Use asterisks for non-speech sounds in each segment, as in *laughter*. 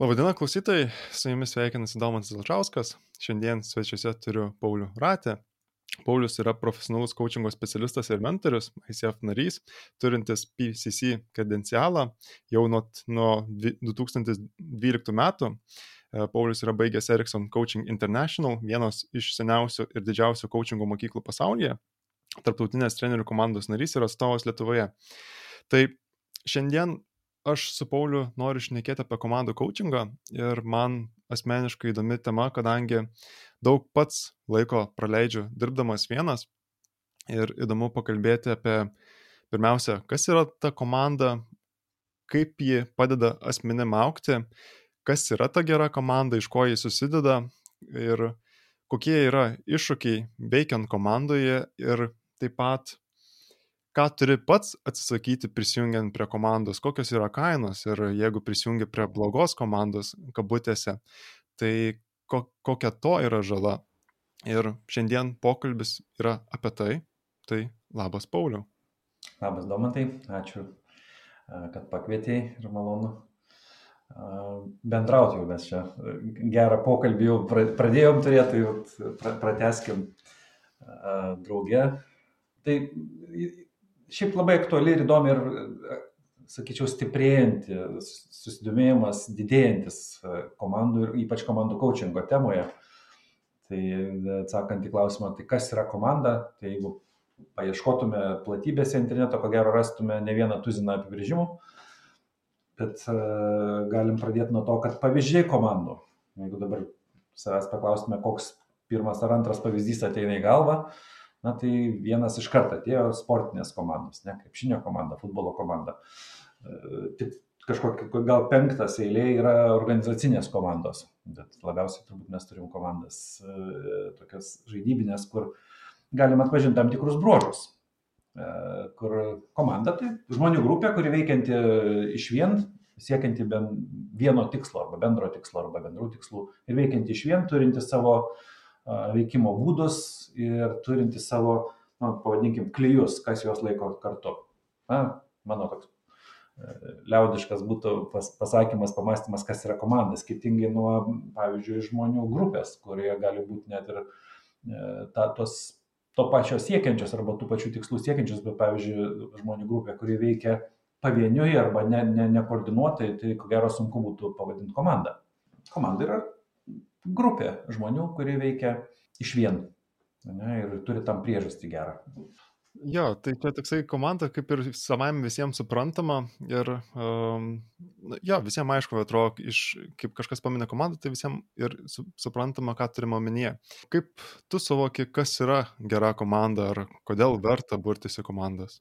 Labadiena klausytojai, su jumis sveikinasi Domantas Lačauskas. Šiandien svečiuose turiu Paulių Ratę. Paulius yra profesionalus coachingo specialistas ir mentorius, ICF narys, turintis PCC kredencialą jau nuo, nuo 2012 metų. E, Paulius yra baigęs Ericsson Coaching International, vienos iš seniausių ir didžiausių coachingo mokyklų pasaulyje, tarptautinės trenerių komandos narys ir atstovas Lietuvoje. Tai šiandien aš su Pauliu noriu šnekėti apie komandų coachingą ir man asmeniškai įdomi tema, kadangi daug pats laiko praleidžiu dirbdamas vienas ir įdomu pakalbėti apie pirmiausia, kas yra ta komanda, kaip ji padeda asmenim aukti, kas yra ta gera komanda, iš ko ji susideda ir kokie yra iššūkiai veikiant komandoje ir taip pat ką turi pats atsisakyti prisijungiant prie komandos, kokios yra kainos ir jeigu prisijungi prie blogos komandos, kabutėse, tai ko, kokia to yra žala. Ir šiandien pokalbis yra apie tai. Tai labas Pauliau. Labas Domantai, ačiū, kad pakvietėjai ir malonu bendrauti jau mes čia. Gerą pokalbį jau pradėjom turėti, tai prateskim draugę. Tai šiaip labai aktuali ir įdomi ir, sakyčiau, stiprėjanti, susidomėjimas didėjantis e, komandų ir ypač komandų coachingo temoje. Tai atsakant į klausimą, tai kas yra komanda, tai jeigu paieškotume platybėse interneto, ko gero rastume ne vieną tuziną apibrėžimų, bet galim pradėti nuo to, kad pavyzdžiai komandų, jeigu dabar savęs paklaustume, koks pirmas ar antras pavyzdys ateina į galvą, uh, na tai vienas iš karto atėjo sportinės komandos, ne krepšinio komanda, futbolo komanda. E, tik kažkokia, gal penktas eilė yra organizacinės komandos, bet labiausiai turbūt mes turim komandas e, tokias žaidybinės, kur galim atpažinti tam tikrus bruožus. E, kur komanda tai žmonių grupė, kuri veikianti iš vien, siekianti vieno tikslo arba bendro tikslo arba bendrų tikslų ir veikianti iš vien, turinti savo veikimo būdus, ir turinti savo, na, pavadinkim, klyjus, kas juos laiko kartu. Na, mano toks e, liaudiškas būtų pas, pasakymas, pamastymas, kas yra komanda, skirtingai nuo, pavyzdžiui, žmonių grupės, kurie gali būti net ir e, ta, tos, to pačio siekiančios arba tų pačių tikslų siekiančios, bet, pavyzdžiui, žmonių grupė, kuri veikia pavieniui arba ne, ne, nekoordinuotai, tai ko gero sunku būtų pavadinti komanda. Komanda yra grupė žmonių, kurie veikia iš vien ne, ir turi tam priežastį gerą. Jo, tai čia toksai komanda kaip ir savaime visiems suprantama ir, um, jo, visiems aišku, atrodo, iš, kaip kažkas paminė komandą, tai visiems ir su, suprantama, ką turime omenyje. Kaip tu suvoki, kas yra gera komanda ar kodėl verta burtis į komandas?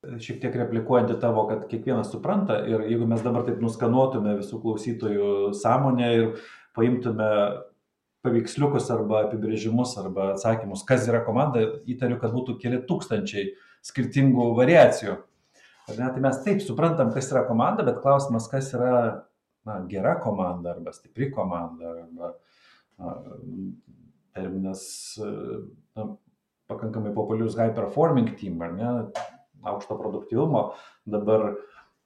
Šiek tiek replikuojant į tavo, kad kiekvienas supranta ir jeigu mes dabar taip nuskanuotume visų klausytojų sąmonę ir paimtume paveiksliukus arba apibrėžimus arba atsakymus, kas yra komanda, įtariu, kad būtų keli tūkstančiai skirtingų variacijų. Ne, tai mes taip suprantam, kas yra komanda, bet klausimas, kas yra na, gera komanda arba stipri komanda arba na, terminas na, pakankamai populiarus high performing team, ar ne, aukšto produktyvumo, dabar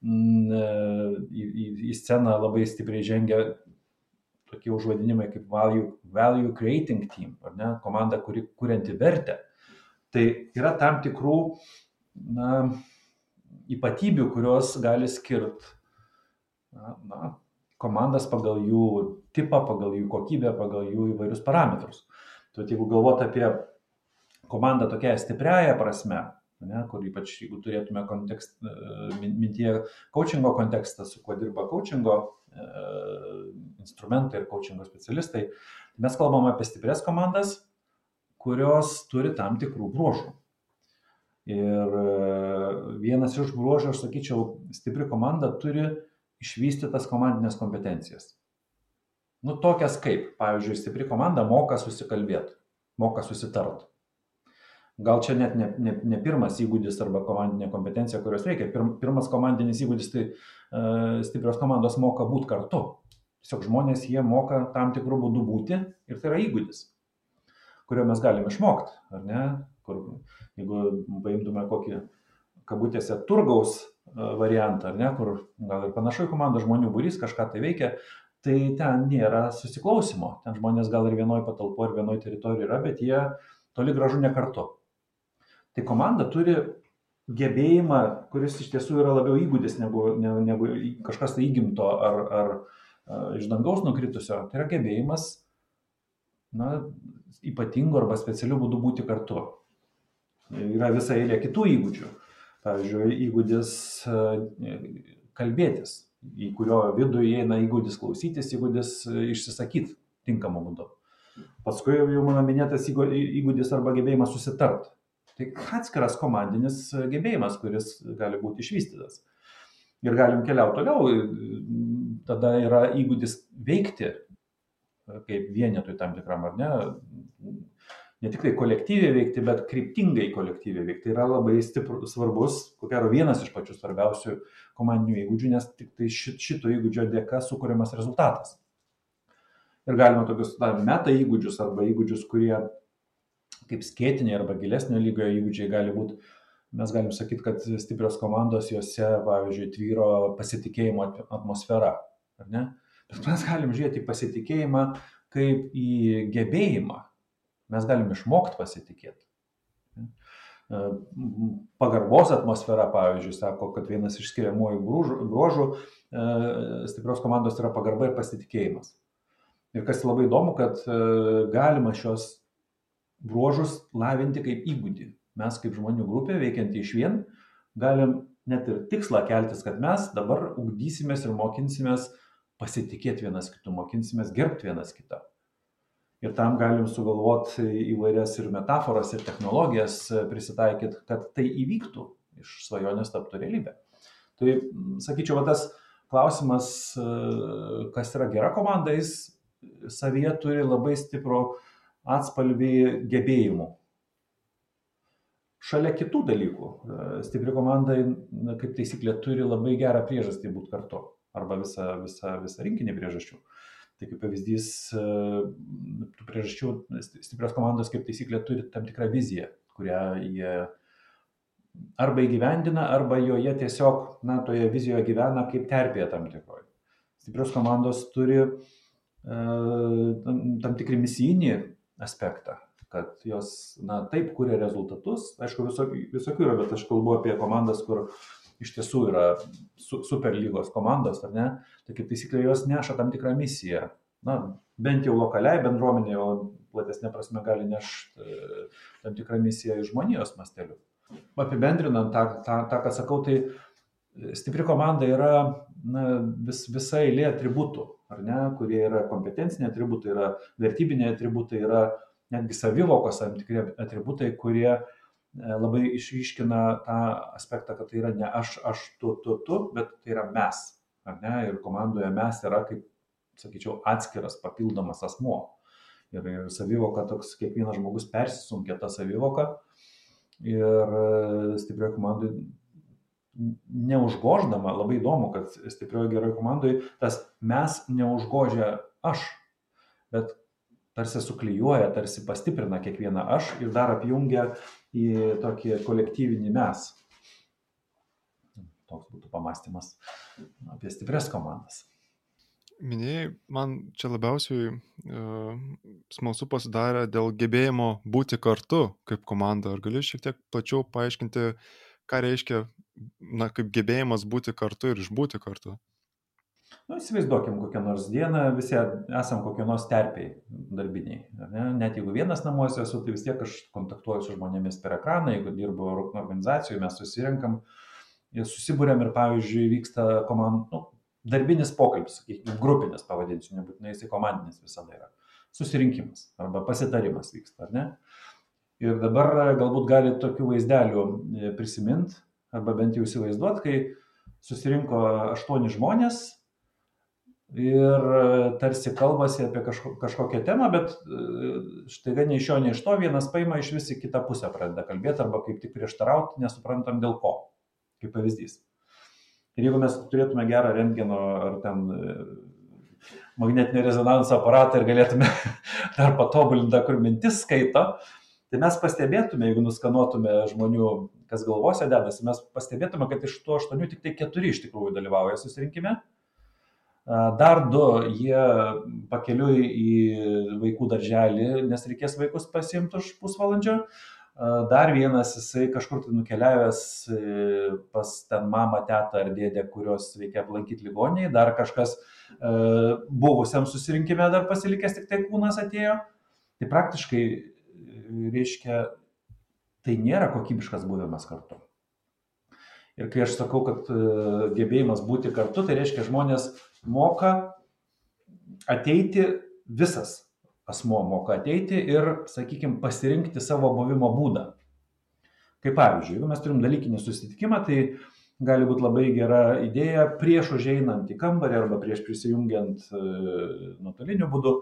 mm, į, į, į sceną labai stipriai žengia tokie užvadinimai kaip value, value creating team, ar ne, komanda, kuri kurianti vertę. Tai yra tam tikrų na, ypatybių, kurios gali skirti na, komandas pagal jų tipą, pagal jų kokybę, pagal jų įvairius parametrus. Tai jeigu galvot apie komandą tokia stipriaja prasme, ne, kur ypač jeigu turėtume kontekst, mintyje coachingo kontekstą, su kuo dirba coachingo E, instrumentai ir coachingo specialistai, mes kalbam apie stiprias komandas, kurios turi tam tikrų bruožų. Ir e, vienas iš bruožų, aš sakyčiau, stipri komanda turi išvystytas komandinės kompetencijas. Nu, tokias kaip, pavyzdžiui, stipri komanda moka susikalbėti, moka susitart gal čia net ne, ne, ne pirmas įgūdis arba komandinė kompetencija, kurios reikia. Pir, pirmas komandinis įgūdis tai uh, stiprios komandos moka būti kartu. Tiesiog žmonės jie moka tam tikrų būdų būti ir tai yra įgūdis, kurio mes galime išmokti, ar ne? Kur, jeigu paimtume kokį kabutėse turgaus variantą, ar ne, kur gal ir panašu į komandą žmonių būrys kažką tai veikia, tai ten nėra susiklausimo. Ten žmonės gal ir vienoje patalpoje, ir vienoje teritorijoje yra, bet jie toli gražu ne kartu. Tai komanda turi gebėjimą, kuris iš tiesų yra labiau įgūdis negu, negu, kažkas tai įgimto ar, ar, ar iš dangaus nukritusio. Tai yra gebėjimas na, ypatingu arba specialiu būdu būti kartu. Yra visa eilė kitų įgūdžių. Pavyzdžiui, įgūdis kalbėtis, į kurio vidų įeina įgūdis klausytis, įgūdis išsisakyti tinkamu būdu. Paskui jau mano minėtas įgūdis arba gebėjimas susitart. Tai atskiras komandinis gebėjimas, kuris gali būti išvystytas. Ir galim keliauti toliau. Tada yra įgūdis veikti kaip vienetui tam tikram ar ne, ne tik tai kolektyviai veikti, bet kryptingai kolektyviai veikti. Tai yra labai stiprus, svarbus, ko gero vienas iš pačių svarbiausių komandinių įgūdžių, nes tik tai šito įgūdžio dėka sukūriamas rezultatas. Ir galima tokius na, meta įgūdžius arba įgūdžius, kurie kaip skėtiniai arba gilesnio lygio įgūdžiai gali būti, mes galim sakyti, kad stiprios komandos juose, pavyzdžiui, tvyro pasitikėjimo atmosfera. Bet mes galim žiūrėti į pasitikėjimą kaip į gebėjimą. Mes galim išmokti pasitikėti. Pagarbos atmosfera, pavyzdžiui, sako, kad vienas iš skiriamųjų bruožų e, stiprios komandos yra pagarba ir pasitikėjimas. Ir kas labai įdomu, kad e, galima šios bruožus lavinti kaip įgūdį. Mes kaip žmonių grupė veikianti iš vien galim net ir tikslą keltis, kad mes dabar ugdysimės ir mokinsimės pasitikėti vienas kitu, mokinsimės gerbti vienas kitą. Ir tam galim sugalvoti įvairias ir metaforas, ir technologijas prisitaikyti, kad tai įvyktų, iš svajonės taptų realybė. Tai, sakyčiau, va, tas klausimas, kas yra gera komanda, jis savyje turi labai stiprų atspalvį gebėjimų. Šalia kitų dalykų, stipri komanda, kaip taisyklė, turi labai gerą priežastį būti kartu arba visą, visą, visą rinkinį priežasčių. Tai kaip pavyzdys, tų priežasčių, stiprios komandos kaip taisyklė turi tam tikrą viziją, kurią jie arba įgyvendina, arba joje tiesiog, na, toje vizijoje gyvena kaip terpėje tam tikroje. Stiprios komandos turi e, tam, tam tikri misijinį aspektą, kad jos, na, taip kuria rezultatus. Aišku, visokių, visokių yra, bet aš kalbu apie komandas, kur iš tiesų yra su, super lygos komandos, ar ne, tai kaip taisyklė jos neša tam tikrą misiją. Na, bent jau lokaliai bendruomenė, o platesnė prasme gali nešti e, tam tikrą misiją iš žmonijos mastelių. Apibendrinant tą, tą, tą, ką sakau, tai stipri komanda yra na, vis, visa eilė atributų, ar ne, kurie yra kompetenciniai atributai, yra vertybiniai atributai, yra netgi savivokos tam tikri atributai, kurie E, labai išryškina tą aspektą, kad tai yra ne aš, aš, tu, tu, tu, bet tai yra mes. Ir komandoje mes yra, kaip, sakyčiau, atskiras papildomas asmo. Ir, ir savivoka toks, kiekvienas žmogus persisunkia tą savivoką. Ir e, stiprioje komandoje neužgoždama, labai įdomu, kad stiprioje geroje komandoje tas mes neužgožia aš, bet tarsi suklyjuoja, tarsi pastiprina kiekvieną aš ir dar apjungia į tokį kolektyvinį mes. Toks būtų pamastymas apie stipres komandas. Minėjai, man čia labiausiai uh, smalsu pasidarė dėl gebėjimo būti kartu kaip komanda. Ar gali šiek tiek plačiau paaiškinti, ką reiškia, na, kaip gebėjimas būti kartu ir išbūti kartu? Nu, įsivaizduokim kokią nors dieną, visi esam kokie nors terpiai darbiniai. Ne? Net jeigu vienas namuose esu, tai vis tiek aš kontaktuoju su žmonėmis per ekraną, jeigu dirbu organizacijoje, mes susirinkam ir susibūrėm ir, pavyzdžiui, vyksta komand, nu, darbinis pokalbis, sakykime, grupinis pavadinsiu, nebūtinai jisai komandinis visada yra. Susirinkimas arba pasitarimas vyksta, ar ne? Ir dabar galbūt galite tokių vaizdelių e, prisiminti arba bent jau įsivaizduoti, kai susirinko aštuoni žmonės ir e, tarsi kalbasi apie kažko, kažkokią temą, bet e, štai nei iš jo, nei iš to vienas paima iš visi kitą pusę pradeda kalbėti arba kaip tik prieštarauti, nesuprantam dėl ko, kaip pavyzdys. Ir jeigu mes turėtume gerą rentgeno ar ten e, magnetinio rezonanso aparatą ir galėtume *laughs* dar patobulinti, kur mintis skaito, Tai mes pastebėtume, jeigu nuskanuotume žmonių, kas galvose dedasi, mes pastebėtume, kad iš tų aštuonių tik tai keturi iš tikrųjų dalyvauja susirinkime. Dar du, jie pakeliui į vaikų darželį, nes reikės vaikus pasimti už pusvalandžio. Dar vienas, jisai kažkur tai nukeliavęs e, pas ten mamą, tetą ar dėdę, kurios reikia aplankyti ligoniai. Dar kažkas e, buvusiam susirinkime dar pasilikęs tik tai kūnas atėjo. Tai praktiškai, reiškia, tai nėra kokybiškas buvimas kartu. Ir kai aš sakau, kad e, gebėjimas būti kartu, tai reiškia žmonės moka ateiti visas asmo moka ateiti ir, sakykime, pasirinkti savo buvimo būdą. Kaip pavyzdžiui, jeigu mes turim dalykinį susitikimą, tai gali būti labai gera idėja prieš užeinant į kambarį arba prieš prisijungiant e, nuotoliniu būdu,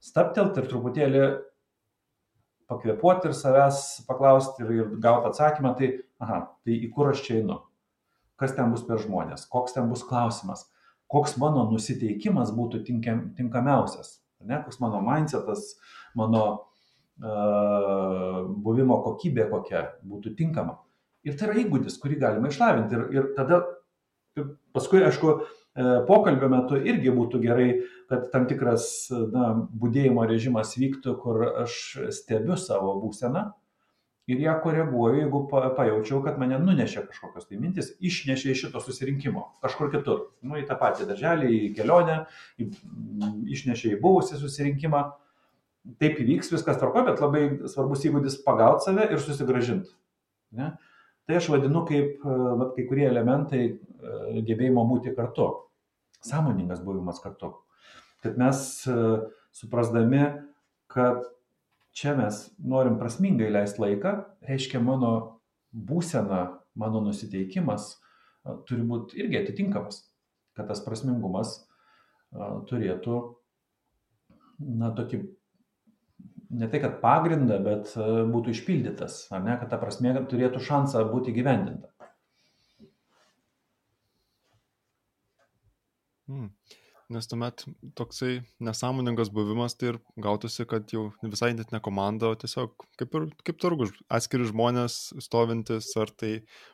staptelt ir truputėlį pakvepuoti ir savęs paklausti ir, ir gauti atsakymą, tai, aha, tai į kur aš čia einu, kas ten bus per žmonės, koks ten bus klausimas, koks mano nusiteikimas būtų tinkam, tinkamiausias? Ne, koks mano mindsetas, mano uh, buvimo kokybė kokia būtų tinkama. Ir tai yra įgūdis, kurį galima išlavinti. Ir, ir tada, ir paskui, aišku, e, pokalbio metu irgi būtų gerai, kad tam tikras na, būdėjimo režimas vyktų, kur aš stebiu savo būseną ir ją koreguoju, jeigu pajaučiau, kad mane nunešė kažkokios tai mintis, išnešė iš šito susirinkimo kažkur kitur. Nu, į tą patį darželį, į kelionę, į, išnešė į buvusį susirinkimą. Taip įvyks, viskas tvarko, bet labai svarbus įgūdis pagauti save ir susigražinti. Ne? Tai aš vadinu kaip vat, kai kurie elementai e, gebėjimo būti kartu. Sąmoningas buvimas kartu. Kad mes e, suprasdami, kad čia mes norim prasmingai leisti laiką, reiškia mano būsena, mano nusiteikimas turi būti irgi atitinkamas, kad tas prasmingumas turėtų, na, tokį, ne tai kad pagrindą, bet būtų išpildytas, ar ne, kad ta prasmė turėtų šansą būti gyvendinta. Hmm. Nes tuomet toksai nesąmoningas buvimas tai ir gautųsi, kad jau visai net ne komanda, o tiesiog kaip ir kaip turgus, atskiri žmonės stovintis ar tai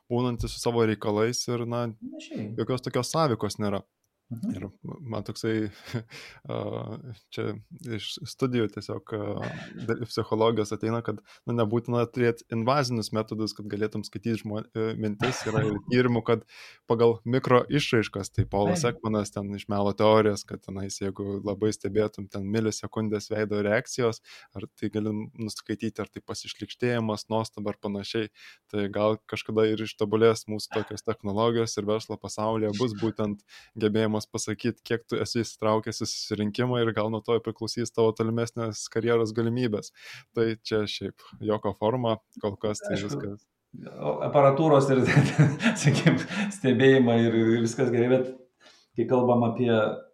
būnantis su savo reikalais ir, na, jokios tokios sąveikos nėra. Mhm. Ir man toksai, *laughs* čia iš studijų tiesiog psichologijos ateina, kad nu, nebūtina turėti invazinius metodus, kad galėtum skaityti žmon... E, mintis. Yra ir tyrimų, kad pagal mikro išraiškas, tai Paulas Ekmanas ten iš melo teorijos, kad tenais, jeigu labai stebėtum ten milisekundės veido reakcijos, ar tai galim nuskaityti, ar tai pasišlikštėjimas, nuostaba ar panašiai, tai gal kažkada ir ištobulės mūsų tokios technologijos ir verslo pasaulyje bus būtent gebėjimas gebėjimas pasakyti, kiek tu esi įsitraukęs į susirinkimą ir gal nuo to priklausys tavo tolimesnės karjeros galimybės. Tai čia šiaip jokio forma, kol kas tai viskas. Aparatūros ir, *laughs* sakykim, stebėjimą ir, ir viskas gerai, bet kai kalbam apie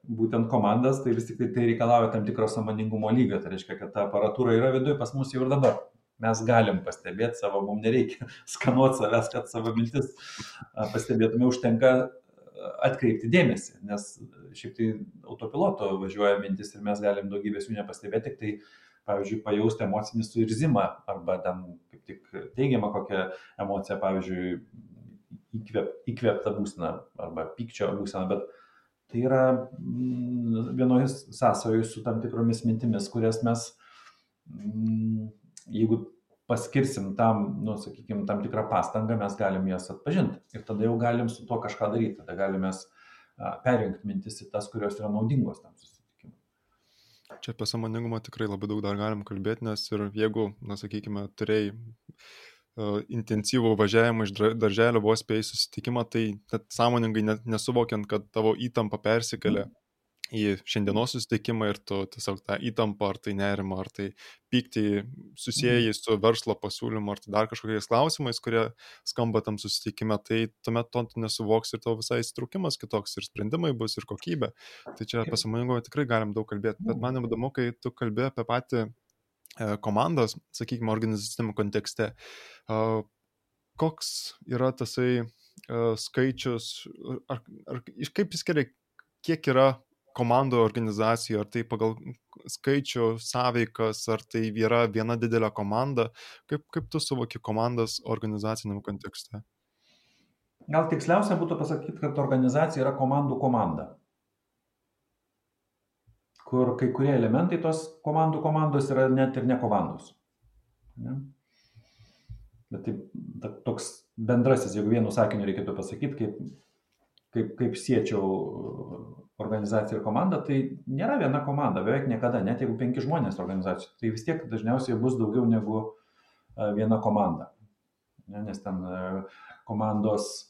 būtent komandas, tai vis tik tai, tai reikalauja tam tikro samoningumo lygio. Tai reiškia, kad ta aparatūra yra viduje pas mus jau ir dabar. Mes galim pastebėti savo, mums nereikia *laughs* skanuoti savęs, kad savo mintis pastebėtume, užtenka atkreipti dėmesį, nes šiaip tai autopiloto važiuoja mintis ir mes galim daugybės jų nepastebėti, tik tai, pavyzdžiui, pajausti emocinį suirzimą arba ten kaip tik teigiamą kokią emociją, pavyzdžiui, įkvėp, įkvėptą būseną arba pykčio būseną, bet tai yra mm, vienoje sąsajoje su tam tikromis mintimis, kurias mes, mm, jeigu paskirsim tam, nu, sakykime, tam tikrą pastangą, mes galim jas atpažinti. Ir tada jau galim su tuo kažką daryti. Tada galim mes perjungti mintis į tas, kurios yra naudingos tam susitikimui. Čia apie samoningumą tikrai labai daug dar galim kalbėti, nes ir jeigu, na, sakykime, turėjai uh, intensyvų važiavimą iš darželio vos spėjai susitikimą, tai net sąmoningai net nesuvokiant, kad tavo įtampa persikelia mm į šiandienos susitikimą ir tu tiesiog tą įtampą, ar tai nerimą, ar tai pyktį susijęji su verslo pasiūlymu, ar tai dar kažkokiais klausimais, kurie skamba tam susitikime, tai tuomet to nesuvoks ir tavo visai įsitraukimas kitoks ir sprendimai bus ir kokybė. Tai čia apie samoningumą tikrai galim daug kalbėti, bet man įdomu, kai tu kalbė apie patį e, komandos, sakykime, organizaciniam kontekste, koks yra tasai e, skaičius, ar, ar kaip jis skiria, kiek yra komandų organizacijų, ar tai pagal skaičių sąveikas, ar tai yra viena didelė komanda? Kaip, kaip tu suvoki komandas organizaciniam kontekste? Gal tiksliausia būtų pasakyti, kad organizacija yra komandų komanda kur kai kurie elementai tos komandų komandos yra net ir ne komandos. Ne? Bet taip, toks bendrasis, jeigu vienu sakiniu reikėtų pasakyti, kaip, kaip, kaip siečiau organizaciją ir komandą, tai nėra viena komanda, beveik niekada, net jeigu penki žmonės organizacijų, tai vis tiek dažniausiai bus daugiau negu viena komanda. Ne, nes ten komandos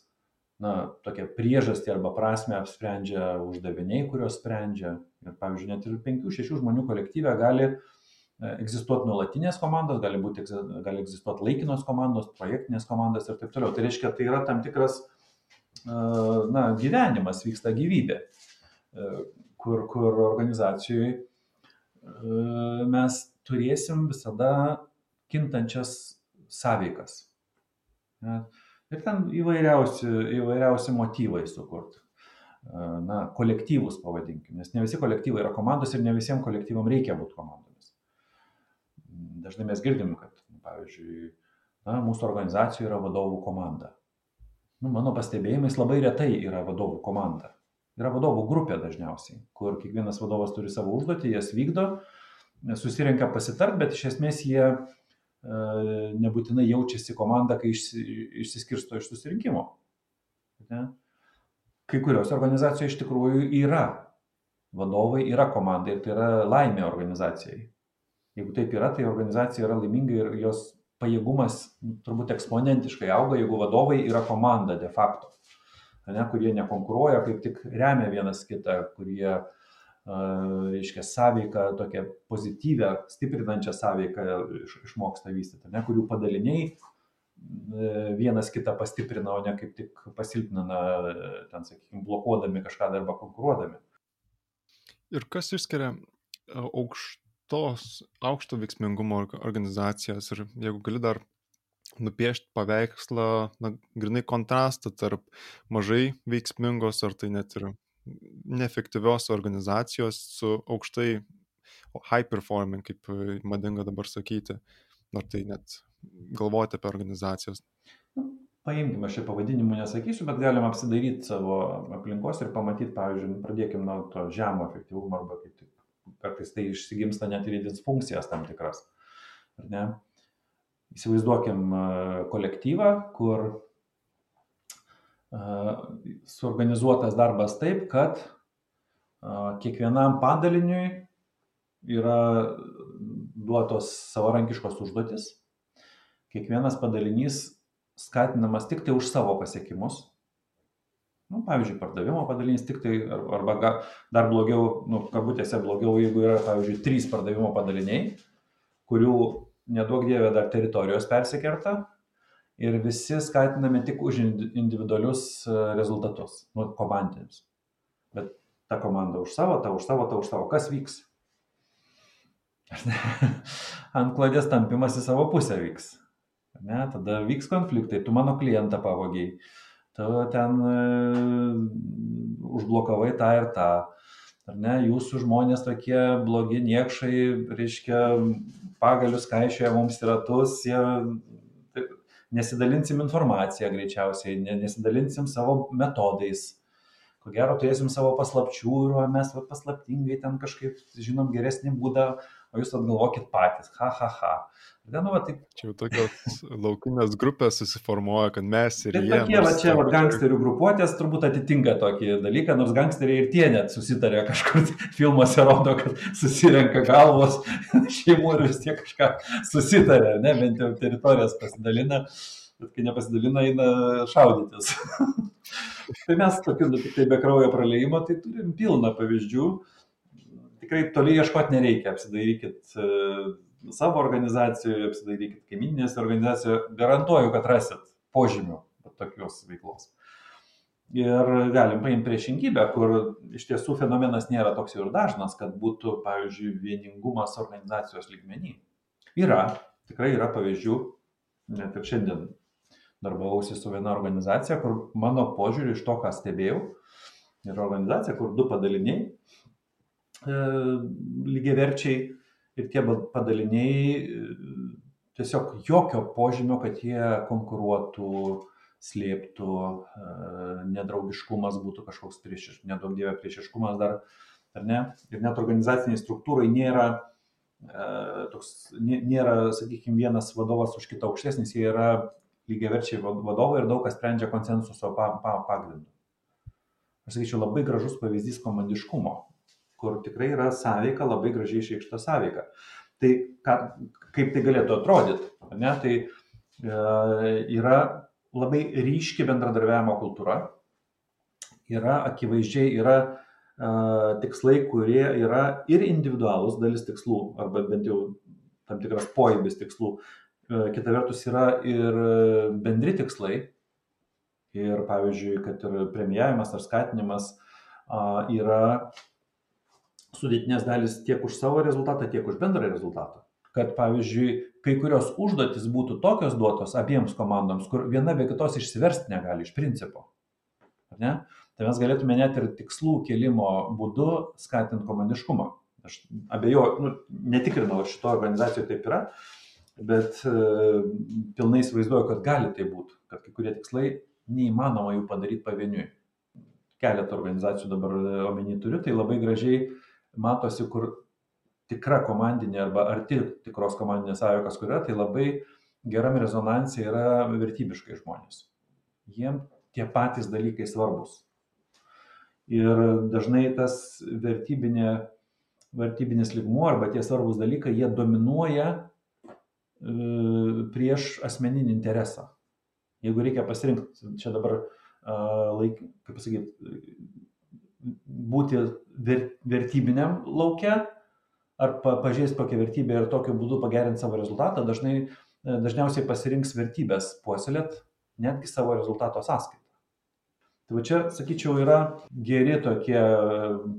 na, tokią priežastį arba prasme apsprendžia uždaviniai, kuriuos sprendžia. Ir pavyzdžiui, net ir 5-6 žmonių kolektyve gali egzistuoti nuolatinės komandos, gali, būti, gali egzistuoti laikinos komandos, projektinės komandos ir taip toliau. Tai reiškia, tai yra tam tikras e, na, gyvenimas, vyksta gyvybė, kur, kur organizacijoje mes turėsim visada kintančias sąveikas. Ir ten įvairiausi, įvairiausi motyvai sukurti. Na, kolektyvus pavadinkim, nes ne visi kolektyvai yra komandos ir ne visiems kolektyvam reikia būti komandomis. Dažnai mes girdim, kad, pavyzdžiui, na, mūsų organizacijoje yra vadovų komanda. Nu, mano pastebėjimais labai retai yra vadovų komanda. Yra vadovų grupė dažniausiai, kur kiekvienas vadovas turi savo užduotį, jas vykdo, susirenka pasitart, bet iš esmės jie E, nebūtinai jaučiasi komanda, kai išsiskirsto iš susirinkimo. Ne? Kai kurios organizacijos iš tikrųjų yra vadovai, yra komanda ir tai yra laimė organizacijai. Jeigu taip yra, tai organizacija yra laiminga ir jos pajėgumas turbūt eksponentiškai auga, jeigu vadovai yra komanda de facto, ne, kurie nekonkuruoja, kaip tik remia vienas kitą, kurie reiškia, sąveiką, tokią pozityvę, stiprinančią sąveiką išmoksta vystyti, ne, kurių padaliniai e, vienas kitą pastiprina, o ne kaip tik pasilpnina, ten, sakykime, blokuodami kažką arba konkuruodami. Ir kas išskiria e, aukštos, aukšto veiksmingumo organizacijas ir jeigu gali dar nupiešti paveikslą, na, grinai kontrastą tarp mažai veiksmingos ar tai net ir neefektyvios organizacijos su aukštai high performing, kaip madinga dabar sakyti, ar tai net galvoti apie organizacijas. Nu, paimkime, aš čia pavadinimų nesakysiu, bet galim apsidaryti savo aplinkos ir pamatyti, pavyzdžiui, pradėkime nuo to žemo efektyvumo arba kaip tik kartais tai išsigimsta net ir į disfunkcijas tam tikras. Ar ne? Įsivaizduokim e, kolektyvą, kur suorganizuotas darbas taip, kad kiekvienam padaliniui yra duotos savarankiškos užduotis. Kiekvienas padalinys skatinamas tik tai už savo pasiekimus. Nu, pavyzdžiui, pardavimo padalinys tik tai, arba ga, dar blogiau, nu, kabutėse blogiau, jeigu yra, pavyzdžiui, trys pardavimo padaliniai, kurių nedaug dievė dar teritorijos persikerta, ir visi skatinami tik už individualius e, rezultatus, nu, komandinius. Bet ta komanda už savo, ta už savo, ta už savo. Kas vyks? *laughs* Ant klodės tampimas į savo pusę vyks. Ne, tada vyks konfliktai, tu mano klientą pavogiai, tu ten e, užblokavai tą ir tą. Ar ne, jūsų žmonės tokie blogi niekšai, reiškia, pagalius kaišioja mums ratus, jie nesidalinsim informacija greičiausiai, nesidalinsim savo metodais. Ko gero turėsim savo paslapčių ir mes paslaptingai ten kažkaip žinom geresnį būdą, o jūs atgalvokit patys. Ha, ha, ha. Ne, nu, va, taip. Čia jau tokios *laughs* laukinės grupės susiformuoja, kad mes ir Bet jie. Tokie, va, čia va, gangsterių grupuotės turbūt atitinka tokį dalyką, nors gangsteriai ir tie net susitarė kažkur *laughs* filmuose rodo, kad susirenka galvos *laughs* šeimų ir vis tiek kažką susitarė, ne, bent jau teritorijas pasidalina, bet kai nepasidalina, eina šaudytis. tai mes tokiu, nu, tik tai be kraujo praleimo, tai turim pilną pavyzdžių. Tikrai toli ieškoti nereikia, apsidairykit savo organizacijoje, apsidairykit kaiminėse organizacijoje, garantuoju, kad rasit požymių tokios veiklos. Ir galim paimti priešingybę, kur iš tiesų fenomenas nėra toks jau ir dažnas, kad būtų, pavyzdžiui, vieningumas organizacijos lygmenį. Yra, tikrai yra pavyzdžių, net ir šiandien darbavausi su viena organizacija, kur mano požiūriu iš to, ką stebėjau, yra organizacija, kur du padaliniai lygiaverčiai ir tie padaliniai tiesiog jokio požymio, kad jie konkuruotų, slėptų, nedraugiškumas būtų kažkoks priešiškumas, nedaug dievė priešiškumas dar, ar ne? Ir net organizaciniai struktūrai nėra, toks, nėra, sakykime, vienas vadovas už kitą aukštesnis, jie yra lygiaverčiai vadovai ir daug kas sprendžia konsensuso pagrindu. Aš sakyčiau, labai gražus pavyzdys komandiškumo, kur tikrai yra sąveika, labai gražiai išreikšta sąveika. Tai ką, kaip tai galėtų atrodyti? Ne? Tai e, yra labai ryški bendradarbiavimo kultūra, yra akivaizdžiai, yra e, tikslai, kurie yra ir individualūs dalis tikslų, arba bent jau tam tikras poibis tikslų, e, kita vertus yra ir bendri tikslai, ir pavyzdžiui, kad ir premijavimas ar skatinimas yra sudėtinės dalis tiek už savo rezultatą, tiek už bendrą rezultatą. Kad pavyzdžiui, kai kurios užduotis būtų tokios duotos abiems komandoms, kur viena be kitos išsiversti negali iš principo. Ne? Tai mes galėtume net ir tikslų kelimo būdu skatinti komandiškumą. Aš abejoju, nu, netikrinau, ar šito organizacijoje taip yra, bet e, pilnai įsivaizduoju, kad gali tai būti, kad kai kurie tikslai neįmanoma jų padaryti pavieniui. Keletą organizacijų dabar omeny turiu, tai labai gražiai matosi, kur tikra komandinė arba arti tikros komandinės sąjokos, kur yra, tai labai geram rezonancija yra vertybiškai žmonės. Jiem tie patys dalykai svarbus. Ir dažnai tas vertybinė, vertybinis ligmuo arba tie svarbus dalykai, jie dominuoja e, prieš asmeninį interesą. Jeigu reikia pasirinkti, čia dabar, laik, kaip pasakyti, būti ver, vertybiniam laukia, ar pa, pažįst kokią vertybę ir tokiu būdu pagerinti savo rezultatą, dažnai, e, dažniausiai pasirinks vertybės puoselėt netgi savo rezultato sąskaitą. Tai va čia, sakyčiau, yra geri tokie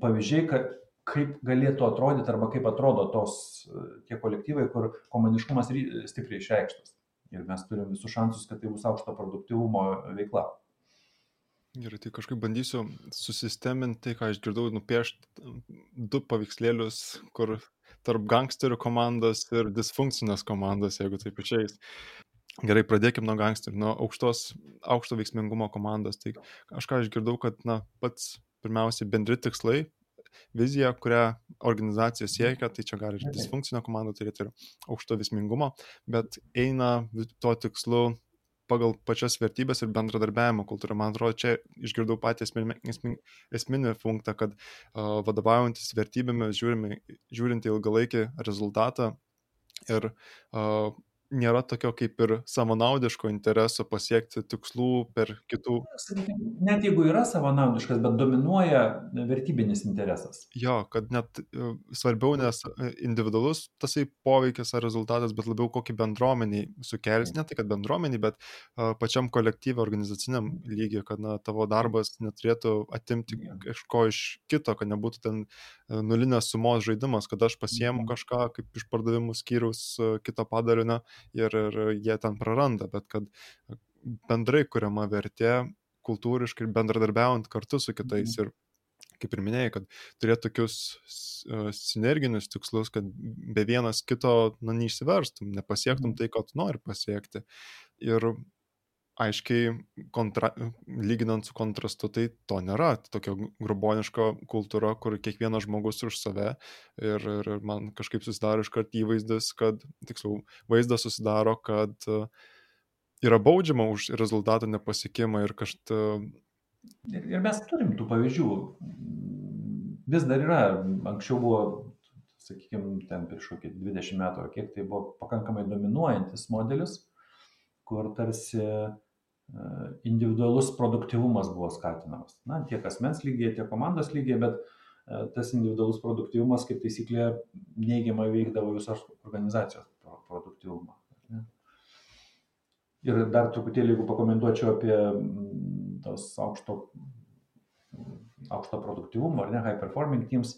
pavyzdžiai, kad kaip galėtų atrodyti arba kaip atrodo tos e, tie kolektyvai, kur komandiškumas stipriai išreikštas. Ir mes turim visus šansus, kad tai bus aukšto produktivumo veikla. Gerai, tai kažkaip bandysiu susisteminti tai, ką išgirdau, nupiešti du paveikslėlius, kur tarp gangsterių komandos ir disfunkcinės komandos, jeigu taip išeis. Gerai, pradėkime nuo gangsterių, nuo aukštos, aukšto veiksmingumo komandos. Tai aš ką išgirdau, kad na, pats pirmiausiai bendri tikslai, vizija, kurią organizacija siekia, tai čia gali ir disfunkcinė komanda turėti ir aukšto veiksmingumo, bet eina tuo tikslu pagal pačias vertybės ir bendradarbiavimo kultūrą. Man atrodo, čia išgirdau patį esminį, esminį punktą, kad uh, vadovaujantis vertybėmis žiūrint į ilgalaikį rezultatą ir uh, nėra tokio kaip ir savanaudiško intereso pasiekti tikslų per kitų. Net jeigu yra savanaudiškas, bet dominuoja vertybinis interesas. Jo, kad net e, svarbiau nes e, individualus tasai poveikis ar rezultatas, bet labiau kokį bendruomeniai sukels, ne tai kad bendruomeniai, bet uh, pačiam kolektyvui, organizaciniam lygiai, kad na, tavo darbas neturėtų atimti kažko iš kito, kad nebūtų ten nulinės sumos žaidimas, kad aš pasiemu mhm. kažką kaip iš pardavimų skyrius kito padalinio ir, ir jie ten praranda, bet kad bendrai kuriama vertė kultūriškai bendradarbiaujant kartu su kitais. Mhm. Ir kaip ir minėjai, kad turėtų tokius sinerginius tikslus, kad be vienas kito na, neišsiverstum, nepasiektum mhm. tai, ko tu nori pasiekti. Ir aiškiai kontra, lyginant su kontrastu, tai to nėra. Tokia gruboniška kultūra, kur kiekvienas žmogus už save ir, ir man kažkaip susidaro iškart įvaizdis, kad, tiksliau, vaizdas susidaro, kad e, yra baudžiama už rezultatų nepasiekimą ir kažkaip... Ir, ir mes turim tų pavyzdžių. Vis dar yra. Anksčiau buvo, sakykime, ten prieš kokį 20 metų ar kiek tai buvo pakankamai dominuojantis modelis, kur tarsi individualus produktyvumas buvo skatinamas. Na, tiek asmens lygiai, tiek komandos lygiai, bet e, tas individualus produktyvumas kaip taisyklė neigiamai veikdavo visos organizacijos produktyvumą. Ir dar truputėlį, jeigu pakomentuočiau apie mm, tos aukšto, aukšto produktyvumo ar ne, high performing teams,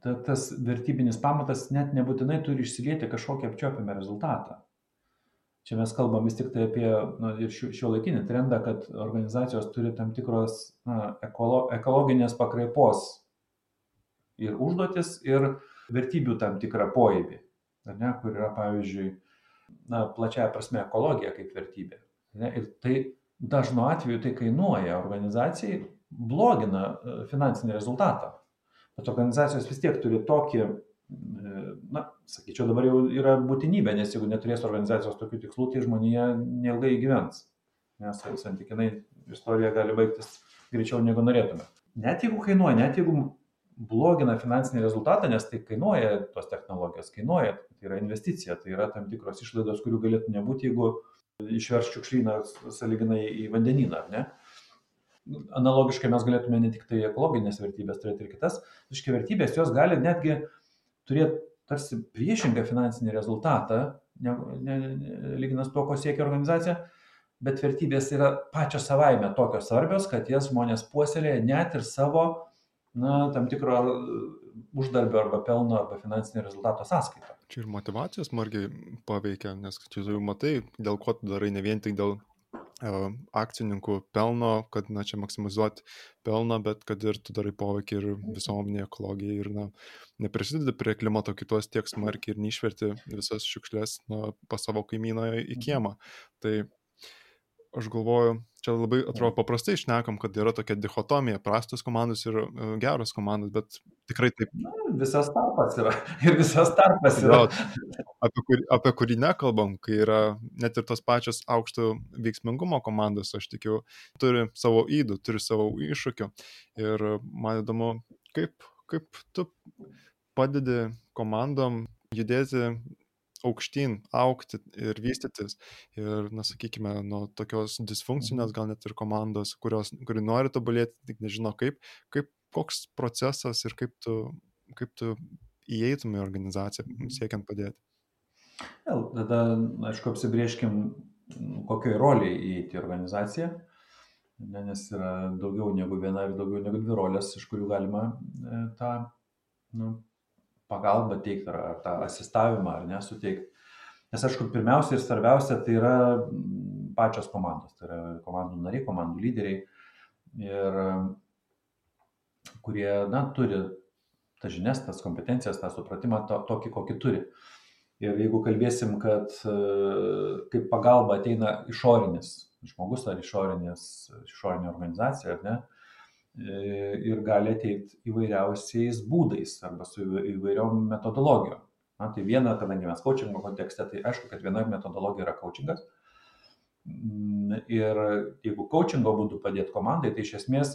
ta, tas vertybinis pamatas net nebūtinai turi išsilieti kažkokį apčiopiamą rezultatą čia mes kalbam vis tiktai apie na ir šiuo šiuolaikinį trendą kad organizacijos turi tam tikros na ekolo ekologinės pakraipos ir užduotis, ir vertybių tam tikrą poėbį, ne, kur yra, pavyzdžiui, na, plačiaja prasme ekologija kaip vertybė. Ne, ir tai dažnu atveju tai kainuoja organizacijai, blogina e, finansinį rezultatą. Bet organizacijos vis tiek turi tokį, e, na, sakyčiau, dabar jau yra būtinybė, nes jeigu neturės organizacijos tokių tikslų, tai žmonija neilgai gyvens. Nes santykinai istorija gali baigtis greičiau negu norėtume. Net jeigu kainuoja, net jeigu blogina finansinį rezultatą, nes tai kainuoja tos technologijos, kainuoja, tai yra investicija, tai yra tam tikros išlaidos, kurių galėtų nebūti, jeigu išverš šiukšlyną saliginai į vandenyną, ar ne? Analogiškai mes galėtume ne tik tai ekologinės vertybės turėti ir kitas, iški vertybės, jos gali netgi turėti tarsi priešingą finansinį rezultatą, ne, ne, ne, lyginant su to, ko siekia organizacija, bet vertybės yra pačios savaime tokios svarbios, kad jas žmonės puoselėja net ir savo na, tam tikro uždarbio arba pelno arba finansinio rezultato sąskaitą. Čia ir motivacijos smarkiai paveikia, nes čia jau matai, dėl ko tu darai, ne vien tik dėl akcininkų pelno, kad, na, čia maksimizuoti pelną, bet kad ir tu darai poveikį ir visuomenė ekologijai ir, na, neprisidedi prie klimato kitos tiek smarkiai ir neišverti visas šiukšlės, na, pas savo kaimyną į kiemą. Tai aš galvoju, čia labai atrodo paprastai išnekam, kad yra tokia dichotomija - prastos komandos ir e, geros komandos, bet tikrai taip. Na, visas tarpas yra. *laughs* Ir visas tarpas yra. Jo, apie, kur, apie kurį nekalbam, kai yra net ir tos pačios aukšto veiksmingumo komandos, aš tikiu, turi savo įdų, turi savo iššūkių. Ir man įdomu, kaip, kaip tu padedi komandom judėti aukštyn augti ir vystytis. Ir na sakykime nuo tokios disfunkcinės gal net ir komandos kurios kuri nori tobulėti tik nežino kaip kaip koks procesas ir kaip tu kaip tu įeitum į organizaciją siekiant padėti. Vėl, tada, aišku, apsibrieškim, kokioj roliai įeiti į organizaciją, ne, nes yra daugiau negu viena ir daugiau negu dvi rolės, iš kurių galima e, tą nu, pagalbą teikti ar, ar tą asistavimą ar nesuteikti. Nes aišku, pirmiausia ir svarbiausia tai yra mm, pačios komandos, tai yra komandų nariai, komandų lyderiai, ir, kurie, na, turi tas žinias, tas kompetencijas, tą supratimą to, tokį, kokį turi. Ir jeigu kalbėsim, kad e, kaip pagalba ateina išorinis žmogus ar išorinės, išorinė organizacija, ar ne, ir gali ateiti įvairiausiais būdais arba su įvairiom metodologijom. Na, tai viena, kadangi mes coachingo kontekste, tai aišku, kad viena metodologija yra coachingas. Mm, ir jeigu coachingo būdu padėti komandai, tai iš esmės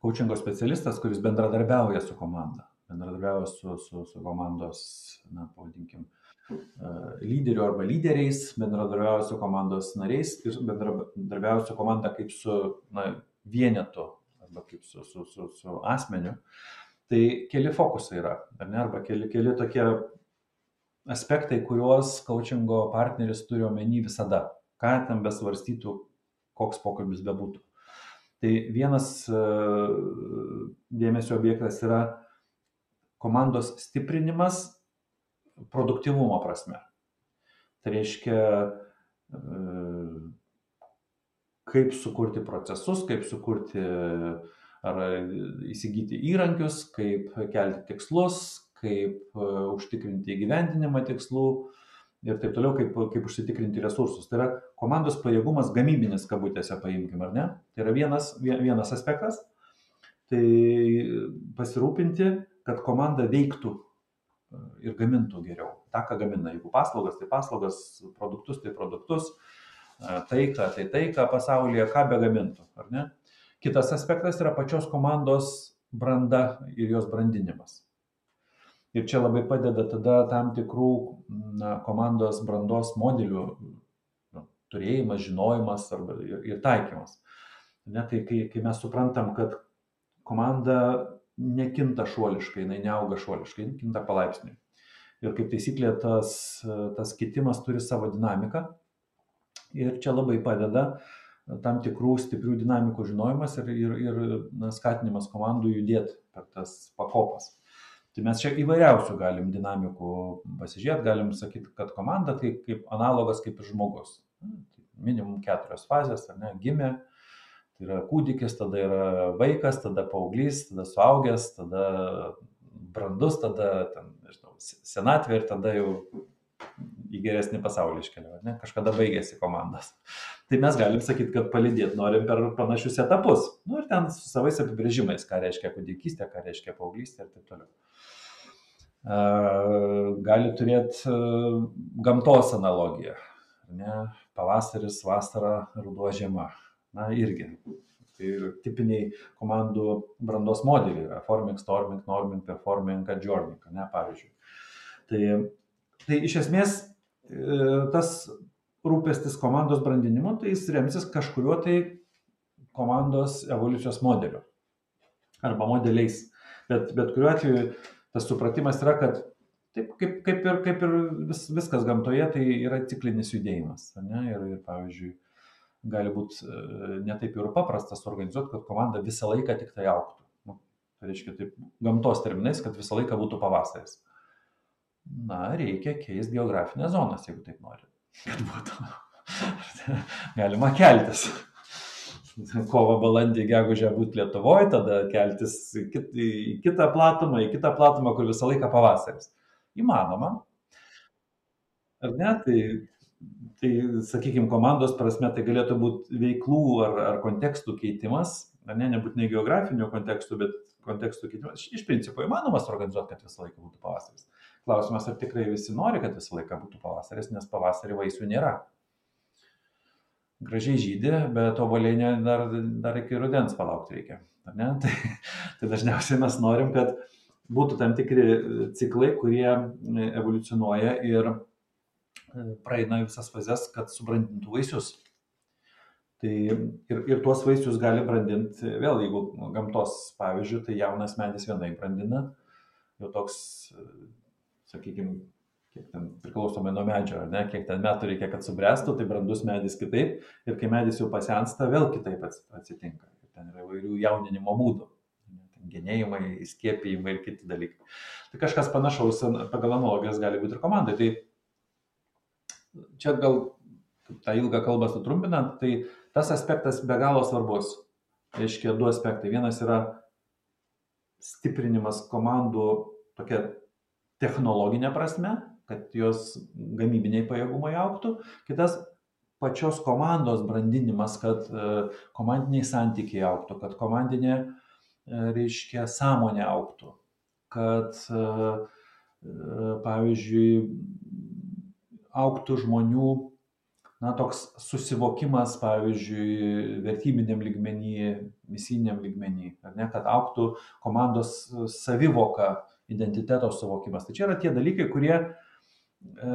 coachingo specialistas, kuris bendradarbiauja su komanda, bendradarbiauja su, su, su komandos, na, pavadinkim, e, lyderiu arba lyderiais, bendradarbiauja su komandos nariais ir bendradarbiauja su komanda kaip su na, vienetu arba kaip su, su, su, su asmeniu, tai keli fokusai yra, ar ne, arba keli, keli tokie aspektai, kuriuos coachingo partneris turi omeny visada, ką ten besvarstytų, koks pokalbis bebūtų. Tai vienas e, dėmesio objektas yra komandos stiprinimas produktivumo prasme. Tai reiškia, e, kaip sukurti procesus, kaip sukurti ar įsigyti įrankius, kaip kelti tikslus, kaip e, užtikrinti įgyvendinimą tikslų ir taip toliau, kaip, kaip užsitikrinti resursus. Tai yra komandos pajėgumas gamybinis kabutėse, paimkim, ar ne? Tai yra vienas, vienas aspektas. Tai pasirūpinti, kad komanda veiktų e, ir gamintų geriau. Ta, ką gamina, jeigu paslaugas, tai paslaugas, produktus, tai produktus, taiką, tai taiką pasaulyje, ką begamintų, ar ne? Kitas aspektas yra pačios komandos branda ir jos brandinimas. Ir čia labai padeda tada tam tikrų na, komandos brandos modelių nu, turėjimas, žinojimas arba, ir, ir taikymas. Ne, tai kai, kai mes suprantam, kad komanda nekinta šuoliškai, jinai neauga šuoliškai, jinai kinta palaipsniui. Ir kaip taisyklė, tas, tas kitimas turi savo dinamiką ir čia labai padeda tam tikrų stiprių dinamikų žinojimas ir, ir, ir na, skatinimas komandų judėti per tas pakopas. Tai mes čia įvairiausių galim dinamikų pasižiūrėti, galim sakyti, kad komanda tai kaip analogas kaip ir žmogus. Minimum keturios fazės, ar ne, gimė, tai yra kūdikis, tada yra vaikas, tada paauglys, tada suaugęs, tada brandus, tada, ten, nežinau, senatvė ir tada jau į geresnį pasaulį iškeliauja, ne? kažkada baigėsi komandas. Tai mes galim sakyti, kad palidėti norim per panašius etapus. Nu ir ten su savais apibrėžimais, ką reiškia kūdikystė, ką reiškia paauglystė ir taip toliau. Gali turėti gamtos analogiją. Ne? Pavasaris, vasara, ruduo, žiema. Na irgi. Tai tipiniai komandų brandos modeliai yra forming, storming, norming, performing, adjourning, ne, pavyzdžiui. Tai Tai iš esmės tas rūpestis komandos brandinimu, tai jis remsis kažkurio tai komandos evoliucijos modeliu arba modeliais. Bet, bet kuriuo atveju tas supratimas yra, kad taip kaip, kaip ir, kaip ir vis, viskas gamtoje, tai yra ciklinis judėjimas. Ne? Ir, ir pavyzdžiui, gali būti e, netaip ir paprasta suorganizuoti, kad komanda visą laiką tik tai auktų. Nu, tai reiškia, taip, gamtos terminais, kad visą laiką būtų pavasaris na, reikia keisti geografinės zonas, jeigu taip nori. Kad būtų. *laughs* Galima keltis. Kovo, balandį, gegužę būti Lietuvoje, tada keltis į, kit, į kitą platumą, į kitą platumą, kur visą laiką pavasaris. Įmanoma. Ar ne? Tai, tai sakykime, komandos prasme tai galėtų būti veiklų ar, ar kontekstų keitimas, ar ne, nebūtinai geografinių kontekstų, bet kontekstų keitimas. Iš principo įmanomas organizuoti, kad visą laiką būtų pavasaris. Klausimas, ar tikrai visi nori, kad visą laiką būtų pavasaris, nes pavasarį vaisių nėra. Gražiai žydė, bet obuoliai dar, dar iki rudens palaukti reikia. *laughs* Tai, tai dažniausiai mes norim, kad būtų tam tikri ciklai, kurie evoliucionuoja ir e, praeina visas fazes, kad subrandintų vaisius. Tai ir, ir tuos vaisius gali brandinti, vėl jeigu gamtos pavyzdžių, tai jaunas medis vienai brandina, jau toks sakykime, kiek ten priklausomai nuo medžio, ne, kiek ten metų reikia, kad subręstų, tai brandus medis kitaip ir kai medis jau pasensta, vėl kitaip atsitinka. Ten yra įvairių jauninimo būdų. Genėjimai, įskiepijimai ir kiti dalykai. Tai kažkas panašaus pagal analogijas gali būti ir komandai. Tai čia gal tą ilgą kalbą sutrumpinant, tai tas aspektas be galo svarbus. Reiškia du aspektai. Vienas yra stiprinimas komandų tokia technologinė prasme, kad jos gamybiniai pajėgumai auktų, kitas pačios komandos brandinimas, kad e, komandiniai santykiai auktų, kad komandinė, e, reiškia, sąmonė auktų, kad, e, pavyzdžiui, auktų žmonių, na, toks susivokimas, pavyzdžiui, vertybiniam lygmenį, misiniam lygmenį, ar ne, kad auktų komandos savivoka identiteto suvokimas. Tai čia yra tie dalykai, kurie, e,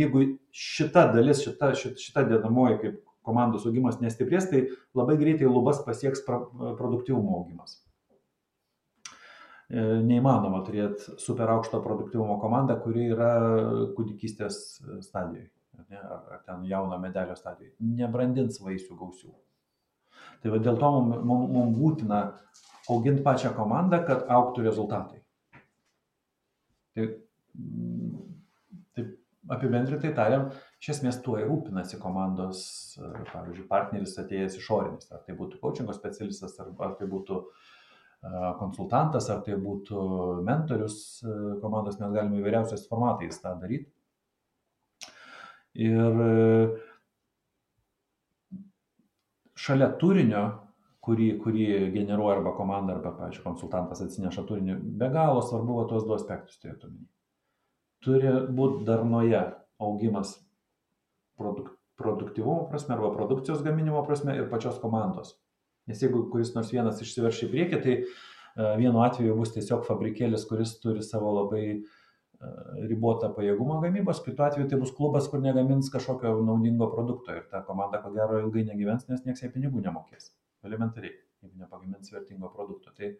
jeigu šita dalis, šita, šita dedamoji kaip komandos augimas nestiprės, tai labai greitai lubas pasieks produktyvumo augimas. E, neįmanoma turėti super aukšto produktyvumo komandą, kuri yra kūdikystės stadijoje, ar, ar ten jauno medelio stadijoje. Nebrandins vaisių gausių. Tai va, dėl to mums mum, mum būtina auginti pačią komandą, kad auktų rezultatai. Tai mm, taip apibendrintai tariant, iš esmės tuo ir rūpinasi komandos, pavyzdžiui, partneris atėjęs išorinis, ar tai būtų coachingo specialistas, ar, ar tai būtų konsultantas, ar tai būtų mentorius komandos, mes galime įvairiausiais formatais tą daryti. Ir šalia turinio kurį, kurį generuoja arba komanda, arba, pavyzdžiui, konsultantas atsineša turinį, be galo svarbu va, tuos du aspektus turėtų omeny. Turi būti darnoje augimas produk, produktivumo prasme arba produkcijos gaminimo prasme ir pačios komandos. Nes jeigu kuris nors vienas išsiverš į priekį, tai uh, vienu atveju bus tiesiog fabrikėlis, kuris turi savo labai uh, ribotą pajėgumą gamybos, kitu atveju tai bus klubas, kur negamins kažkokio naudingo produkto ir ta komanda ko gero ilgai negyvens, nes niekas jai pinigų nemokės elementariai, jeigu nepagamins vertingo produkto. Tai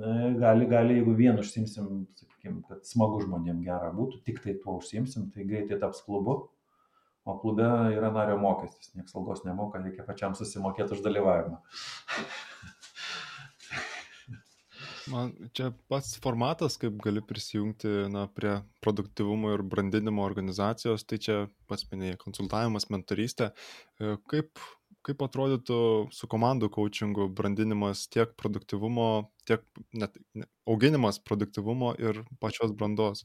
na, gali, gali, jeigu vien užsimsim, sakykime, kad smagu žmonėm gera būtų, tik tai tuo užsimsim, tai greitai taps klubu, o klube yra nario mokestis, niekas algos nemoka, reikia pačiam susimokėti už dalyvavimą. Man čia pats formatas, kaip gali prisijungti na, prie produktivumo ir brandinimo organizacijos, tai čia pats minėjai konsultavimas, mentorystė. Kaip kaip atrodytų su komandų coachingu brandinimas tiek produktivumo, tiek net auginimas produktivumo ir pačios brandos?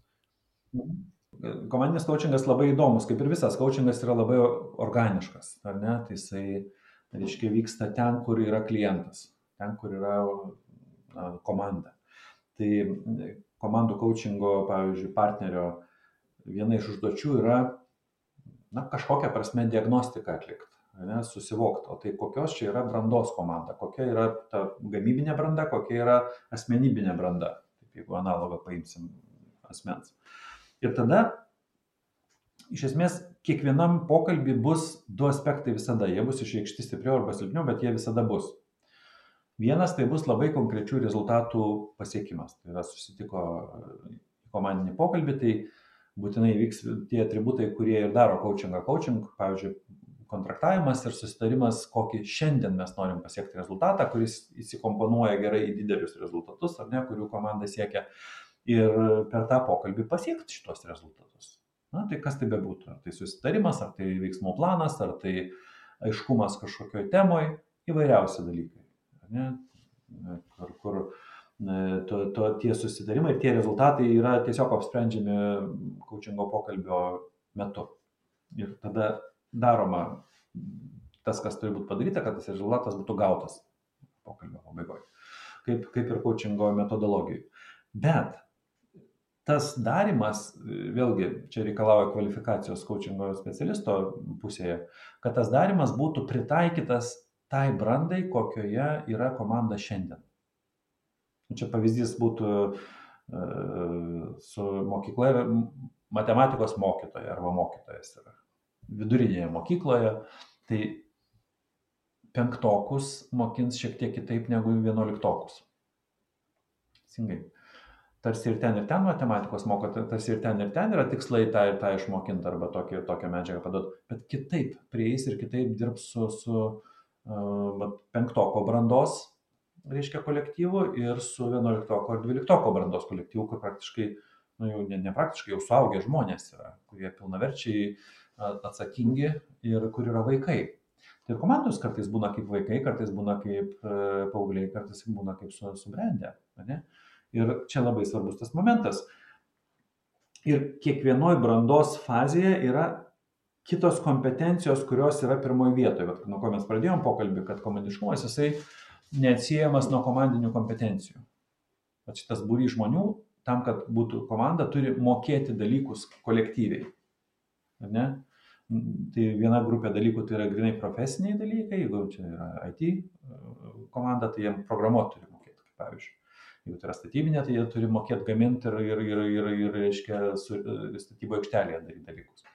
Komandinis coachingas labai įdomus, kaip ir visas coachingas yra labai organiškas, ar ne? Tai jisai, reiškia, vyksta ten, kur yra klientas, ten, kur yra na, komanda. Tai komandų coachingo, pavyzdžiui, partnerio viena iš užduočių yra na, kažkokią prasme diagnostiką atlikti, ne, susivokti, o tai kokios čia yra brandos komanda, kokia yra ta gamybinė branda, kokia yra asmenybinė branda, taip, jeigu analogą paimsim asmens. Ir tada, iš esmės, kiekvienam pokalbį bus du aspektai visada, jie bus išreikšti stipriau arba silpniau, bet jie visada bus. Vienas tai bus labai konkrečių rezultatų pasiekimas. Tai yra susitiko į komandinį pokalbį, tai būtinai vyks tie atributai, kurie ir daro coachingą. Coaching, pavyzdžiui, kontraktavimas ir susitarimas, kokį šiandien mes norim pasiekti rezultatą, kuris įsikomponuoja gerai į didelius rezultatus, ar ne, kurių komanda siekia. Ir per tą pokalbį pasiekti šitos rezultatus. Na, tai kas tai bebūtų. Ar tai susitarimas, ar tai veiksmų planas, ar tai aiškumas kažkokioj temoj, įvairiausi dalykai. Ne, kur, kur to, to, tie susitarimai ir tie rezultatai yra tiesiog apsprendžiami coachingo pokalbio metu. Ir tada daroma tas, kas turi būti padaryta, kad tas rezultatas būtų gautas pokalbio pabaigoje. Kaip, kaip ir coachingo metodologijai. Bet tas darimas, vėlgi, čia reikalauja kvalifikacijos coachingo specialisto pusėje, kad tas darimas būtų pritaikytas tai brandai, kokioje yra komanda šiandien. Čia pavyzdys būtų e, su mokykla ir matematikos mokytoja arba mokytojas yra vidurinėje mokykloje, tai penktokus mokins šiek tiek kitaip negu vienuoliktokus. Singai. Tarsi ir ten, ir ten matematikos moko, tarsi ir ten, ir ten yra tikslai tą ir tą išmokinti arba ir tokią medžiagą paduoti, bet kitaip prieis ir kitaip dirbs su, su uh, penktoko brandos reiškia kolektyvu ir su vienuoliktoko ir dvyliktoko brandos kolektyvu, kur praktiškai, nu jau ne, ne praktiškai, jau suaugę žmonės yra, kurie pilnaverčiai atsakingi ir kur yra vaikai. Tai komandos kartais būna kaip vaikai, kartais būna kaip e, paaugliai, kartais būna kaip su, subrendę. Ne? Ir čia labai svarbus tas momentas. Ir kiekvienoje brandos fazėje yra kitos kompetencijos, kurios yra pirmoje vietoje. Vat, nuo ko mes pradėjom pokalbį, kad komandiškumas jisai neatsiejamas nuo komandinių kompetencijų. Vat šitas būry žmonių, tam, kad būtų komanda, turi mokėti dalykus kolektyviai. Ar ne? Tai viena grupė dalykų tai yra grinai profesiniai dalykai, jeigu čia yra IT komanda, tai jiems programuoti turi mokėti, kaip pavyzdžiui. Jeigu tai yra statybinė, tai jie turi mokėti gaminti ir, ir, ir, ir, ir reiškia, su, statybo aikštelėje daryti dalykus.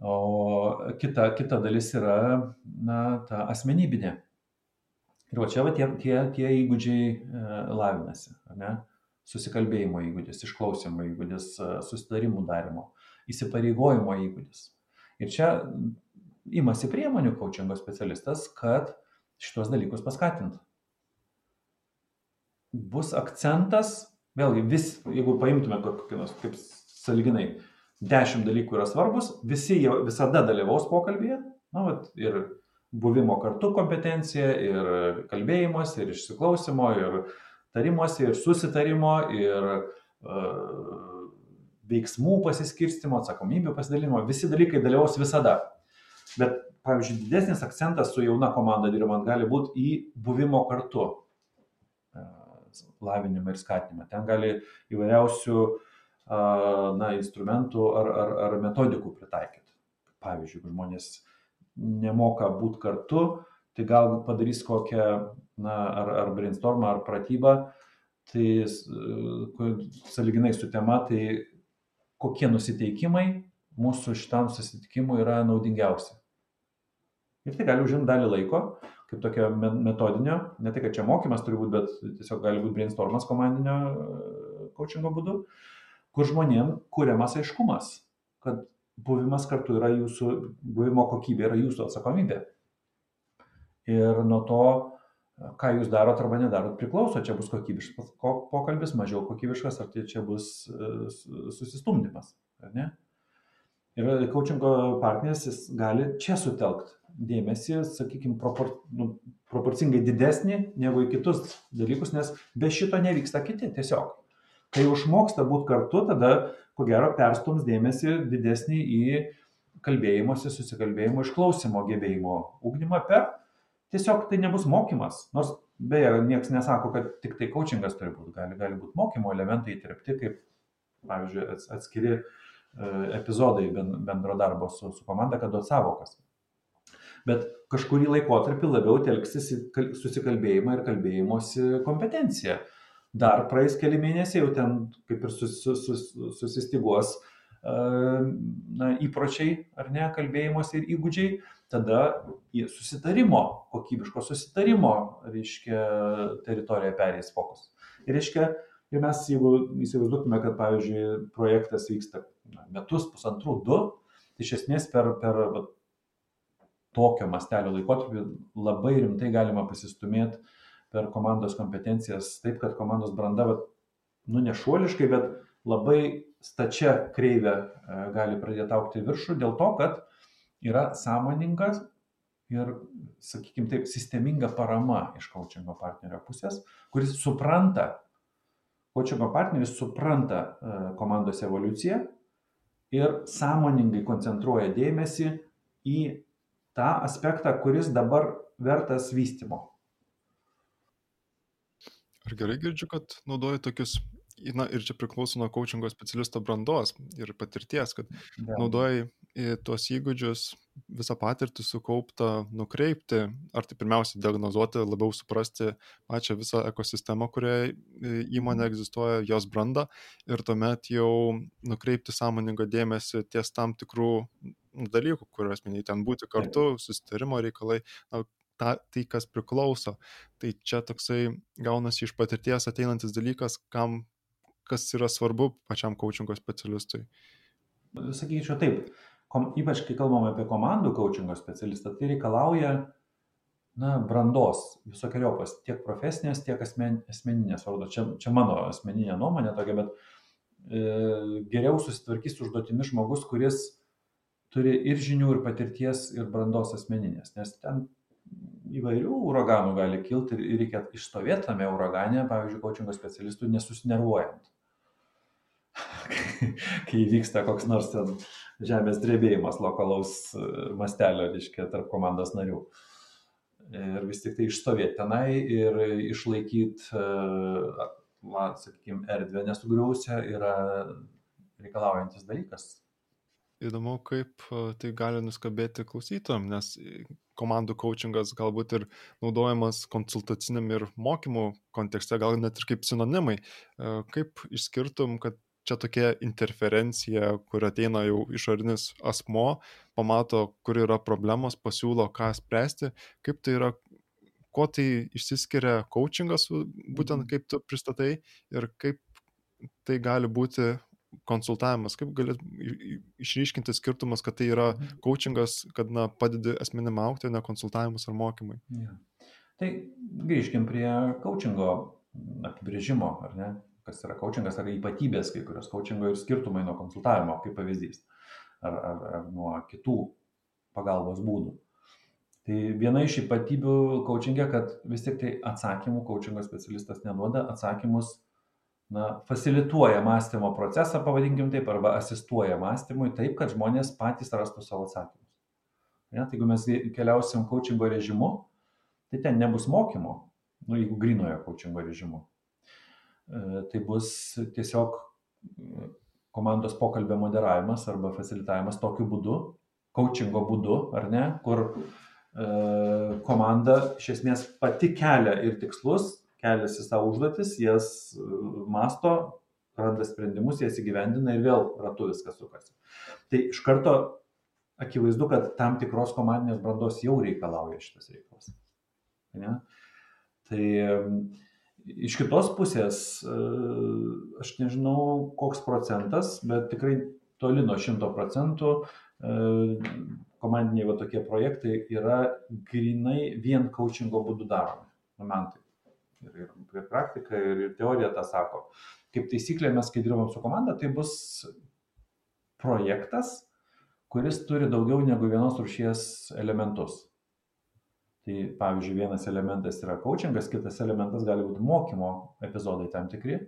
O kita, kita dalis yra, na, ta asmenybinė Ir va čia va tie, tie, tie įgūdžiai e, lavinasi, ne? Susikalbėjimo įgūdis, išklausimo įgūdis, e, susitarimų darimo, įsipareigojimo įgūdis. Ir čia imasi priemonių coachingo specialistas, kad šitos dalykus paskatintų. Bus akcentas, vėlgi, vis, jeigu paimtume kokį nors, kaip saliginai, dešimt dalykų yra svarbus, visi jau visada dalyvaus pokalbėje, na, vat, ir buvimo kartu kompetencija ir kalbėjimas, ir išsiklausimo, ir tarimuose, ir susitarimo, ir uh, veiksmų pasiskirstimo, atsakomybių pasidalimo, visi dalykai dalyvaus visada. Bet, pavyzdžiui, didesnis akcentas su jauna komanda dirbant gali būti į buvimo kartu uh, lavinimą ir skatinimą. Ten gali įvairiausių na, instrumentų ar, ar, ar metodikų pritaikyti. Pavyzdžiui, žmonės nemoka būti kartu, tai gal padarys kokią, na, ar, ar brainstormą, ar pratybą, tai saliginai su tema, tai kokie nusiteikimai mūsų šitam susitikimui yra naudingiausi. Ir tai gali užimti dalį laiko, kaip tokio metodinio, ne tai, kad čia mokymas turi būti, bet tiesiog gali būti brainstormas komandinio coachingo būdu, kur žmonėm kuriamas aiškumas, kad buvimas kartu yra jūsų, buvimo kokybė yra jūsų atsakomybė. Ir nuo to, ką jūs darot arba nedarot, priklauso, čia bus kokybiškas pokalbis, mažiau kokybiškas, ar tai čia bus e, susistumdymas. Ne? Ir coachingo partneris jis gali čia sutelkti dėmesį, sakykime, propor, nu, proporcingai didesnį negu į kitus dalykus, nes be šito nevyksta kiti tiesiog. Kai užmoksta būti kartu, tada, ko gero, perstums dėmesį didesnį į kalbėjimosi, susikalbėjimo, išklausimo gebėjimo ugdymą per tiesiog tai nebus mokymas. Nors beje, niekas nesako, kad tik tai coachingas turi būti, gali, gali būti mokymo elementai įtirpti, kaip, pavyzdžiui, atskiri uh, epizodai bendro darbo su, su komanda, kad duot savokas. Bet kažkurį laikotarpį labiau telksis į susikalbėjimą ir kalbėjimosi kompetenciją. Dar praeis keli mėnesiai, jau ten kaip ir sus, sus, sus, susistiguos na, įpročiai ar ne, kalbėjimosi ir įgūdžiai, tada susitarimo, kokybiško susitarimo, reiškia, teritorija perės fokus. Ir reiškia, ir mes, jeigu įsivaizduotume, kad, pavyzdžiui, projektas vyksta metus, pusantrų, du, tai iš esmės per, per va, tokio mastelio laikotarpį labai rimtai galima pasistumėti per komandos kompetencijas, taip kad komandos branda, va, nu nešuoliškai, bet labai stačia kreivė e, gali pradėti aukti viršų dėl to, kad yra sąmoningas ir, sakykime taip, sisteminga parama iš coachingo partnerio pusės, kuris supranta, coachingo partneris supranta e, komandos evoliuciją ir sąmoningai koncentruoja dėmesį į tą aspektą, kuris dabar vertas vystimo. Ar gerai girdžiu, kad naudoji tokius na ir čia priklauso nuo coachingo specialisto brandos ir patirties, kad ja. naudoji tuos įgūdžius, visą patirtį sukauptą nukreipti, ar tai pirmiausia diagnozuoti, labiau suprasti pačią visą ekosistemą, kurioje įmonė mhm. egzistuoja, jos brandą ir tuomet jau nukreipti sąmoningą dėmesį ties tam tikrų dalykų, kuriuos minėjai, ten būti kartu, susitarimo reikalai, na, ta, tai, kas priklauso. Tai čia toksai gaunasi iš patirties ateinantis dalykas, kam kas yra svarbu pačiam coachingo specialistui? Sakyčiau taip, kom, ypač kai kalbame apie komandų coachingo specialistą, tai reikalauja na, brandos visokiojopas, tiek profesinės, tiek asmen, asmeninės. Vardo. Čia, čia mano asmeninė nuomonė tokia, bet e, geriau susitvarkys užduotimi žmogus, kuris turi ir žinių, ir patirties, ir brandos asmeninės. Nes ten įvairių uraganų gali kilti ir reikia išstovėti tame uragane, pavyzdžiui, coachingo specialistų nesusinervuojant. *laughs* kai vyksta koks nors ten žemės drebėjimas lokalaus e, mastelio, reiškia, tarp komandos narių. Ir vis tik tai išstovėti tenai ir išlaikyti, e, sakykime, erdvę nesugriausią yra reikalaujantis dalykas. Įdomu, kaip e, tai gali nuskabėti klausytojams, nes komandų coachingas galbūt ir naudojamas konsultaciniam ir mokymų kontekste, gal net ir kaip sinonimai. Kaip išskirtum, kad čia tokia interferencija, kur ateina jau išorinis asmo, pamato, kur yra problemos, pasiūlo, ką spręsti, kaip tai yra, kuo tai išsiskiria coachingas, būtent mhm. kaip tu pristatai ir kaip tai gali būti konsultavimas, kaip gali išryškinti skirtumas, kad tai yra mhm. coachingas, kad na, padedi asmenim aukti, ne konsultavimas ar mokymai. Ja. Tai grįžkim prie coachingo apibrėžimo, ar ne? Kas yra coachingas, yra ypatybės kai kurios coachingo ir skirtumai nuo konsultavimo, kaip pavyzdys, ar, ar, ar nuo kitų pagalbos būdų. Tai viena iš ypatybių coachingė, kad vis tik tai atsakymų coachingo specialistas neduoda, atsakymus na, facilituoja mąstymo procesą, pavadinkim taip, arba asistuoja mąstymui taip, kad žmonės patys rastų savo atsakymus. Ja, tai jeigu mes keliausim coachingo režimu, tai ten nebus mokymo, nu, jeigu grinojo coachingo režimu. E, tai bus tiesiog e, komandos pokalbio moderavimas arba facilitavimas tokiu būdu, coachingo būdu, ar ne, kur e, komanda iš esmės pati kelia ir tikslus, keliasi savo užduotis, jas masto, randa sprendimus, jas įgyvendina ir vėl ratu viskas sukasi. Tai iš karto akivaizdu, kad tam tikros komandinės brandos jau reikalauja šitas reikalas. Ne? Tai Iš kitos pusės, e, aš nežinau, koks procentas, bet tikrai toli nuo šimto procentų e, komandiniai va tokie projektai yra grinai vien coachingo būdu daromi momentai. Ir, ir, ir praktika, ir, ir teorija tą sako. Kaip taisyklė, mes kai dirbam su komanda, tai bus projektas, kuris turi daugiau negu vienos rušies elementus. Tai pavyzdžiui, vienas elementas yra coachingas, kitas elementas gali būti mokymo epizodai tam tikri,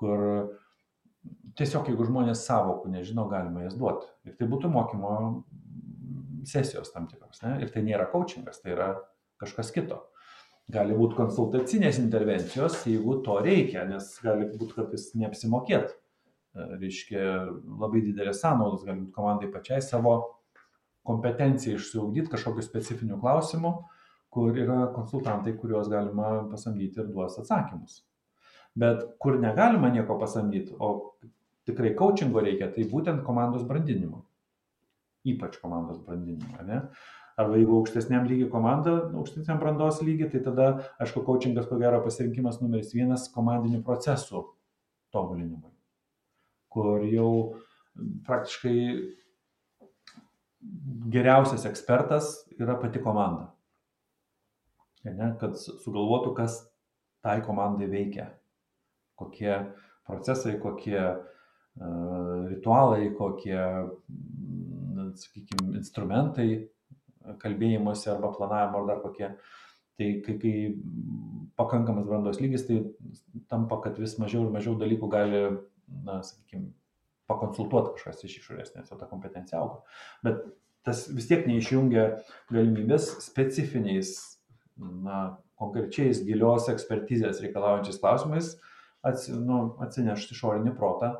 kur tiesiog jeigu žmonės savokų nežino, galima jas duoti. Ir tai būtų mokymo sesijos tam tikros. Ne? Ir tai nėra coachingas, tai yra kažkas kito. Gali būti konsultacinės intervencijos, jeigu to reikia, nes gali būti kartais neapsimokėt. Reiškia, labai didelės sąnaudos gali būti komandai pačiai savo kompetenciją išsiugdyti kažkokiu specifiniu klausimu, kur yra konsultantai, kuriuos galima pasamdyti ir duos atsakymus. Bet kur negalima nieko pasamdyti, o tikrai coachingo reikia, tai būtent komandos brandinimui. Ypač komandos brandinimui. Ne? Arba jeigu aukštesniam lygiai komanda, aukštesniam brandos lygiai, tai tada, aišku, coachingas ko gero pasirinkimas numeris vienas komandinių procesų tobulinimui, kur jau praktiškai geriausias ekspertas yra pati komanda. Ne, kad sugalvotų, kas tai komandai veikia, kokie procesai, kokie uh, ritualai, kokie, sakykime, instrumentai kalbėjimuose arba planavimo ar dar kokie. Tai kai, kai pakankamas brandos lygis, tai tampa, kad vis mažiau ir mažiau dalykų gali, na, sakykime, pakonsultuoti kažkas iš išorės, nes jau ta kompetencija auga. Bet tas vis tiek neišjungia galimybės specifiniais, na, konkrečiais gilios ekspertizės reikalaujančiais klausimais atsi, nu, atsinešti išorinį protą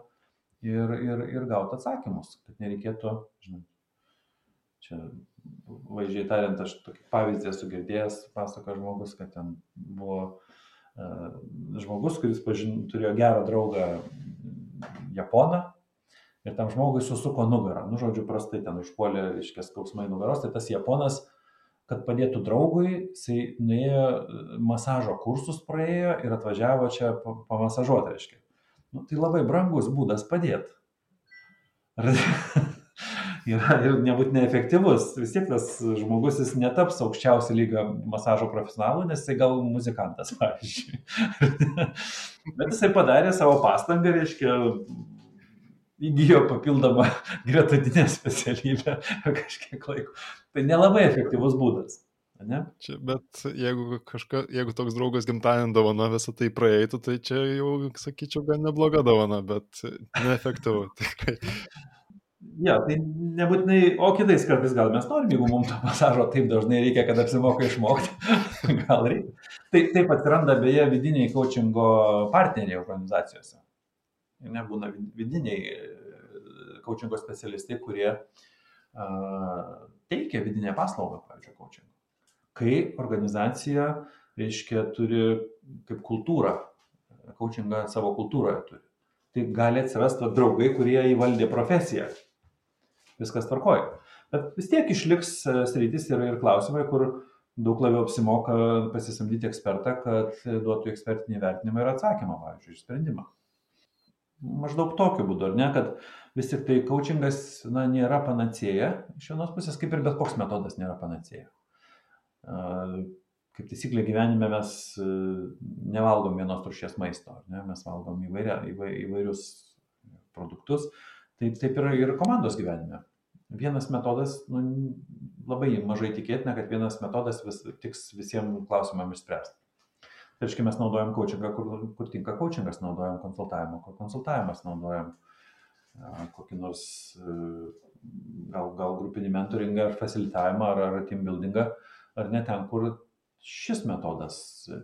ir, ir, ir gauti atsakymus, kad nereikėtų, žinai, čia vaizdžiai tariant, aš tokį pavyzdį esu girdėjęs, pasako žmogus, kad ten buvo uh, žmogus, kuris pažin, turėjo gerą draugą Japoną ir tam žmogui susuko nugarą. Nu, žodžiu, prastai ten užpuolė, reiškia, skausmai nugaros, tai tas Japonas, kad padėtų draugui, jisai nuėjo masažo kursus praėjo ir atvažiavo čia pamasažuoti, reiškia. Nu, tai labai brangus būdas padėti. *laughs* yra ir nebūtinai efektyvus. Vis tiek tas žmogus jis netaps aukščiausio lygio masažo profesionalu, nes jisai gal muzikantas, *laughs* pavyzdžiui. Bet jisai padarė savo pastangą, reiškia, įgyjo papildomą *laughs* gretutinę specialybę *laughs* kažkiek laiko. Tai nelabai efektyvus būdas. Ne? Čia, bet jeigu, kažka, jeigu toks draugas gimtadienį dovana visą tai praeitų, tai čia jau, sakyčiau, gan nebloga dovana, bet neefektyvu. *laughs* Tikrai. Ja, tai nebūtinai, o kitais kartais gal mes norim, jeigu mums to masažo taip dažnai reikia, kad apsimoka išmokti, gal reikia. Tai taip atsiranda beje vidiniai coachingo partneriai organizacijose. Nebūna vidiniai coachingo specialistai, kurie uh, teikia vidinę paslaugą, pavyzdžiui, coachingo. Kai organizacija, reiškia, turi kaip kultūrą, coachingą savo kultūroje turi. Tai gali atsirasti draugai, kurie įvaldė profesiją viskas tvarkoja. Bet vis tiek išliks e, sritis ir, ir klausimai, kur daug labiau apsimoka pasisamdyti ekspertą, kad duotų ekspertinį vertinimą ir atsakymą, pavyzdžiui, sprendimą. Maždaug tokiu būdu, ar ne, kad vis tik tai coachingas na, nėra panacėja, iš vienos pusės kaip ir bet koks metodas nėra panacėja. Kaip taisyklė gyvenime mes e, nevalgom vienos rušies maisto, ne? mes valgom įvairia, įvairius produktus, taip, taip yra ir komandos gyvenime vienas metodas, nu, labai mažai tikėtina, kad vienas metodas vis, tiks visiems klausimams išspręsti. Tai reiškia, mes naudojam coachingą, kur, kur tinka coachingas, naudojam konsultavimą, kur konsultavimas, naudojam kokį nors a, gal, gal grupinį mentoringą ar facilitavimą ar, ar team buildingą, ar ne ten, kur šis metodas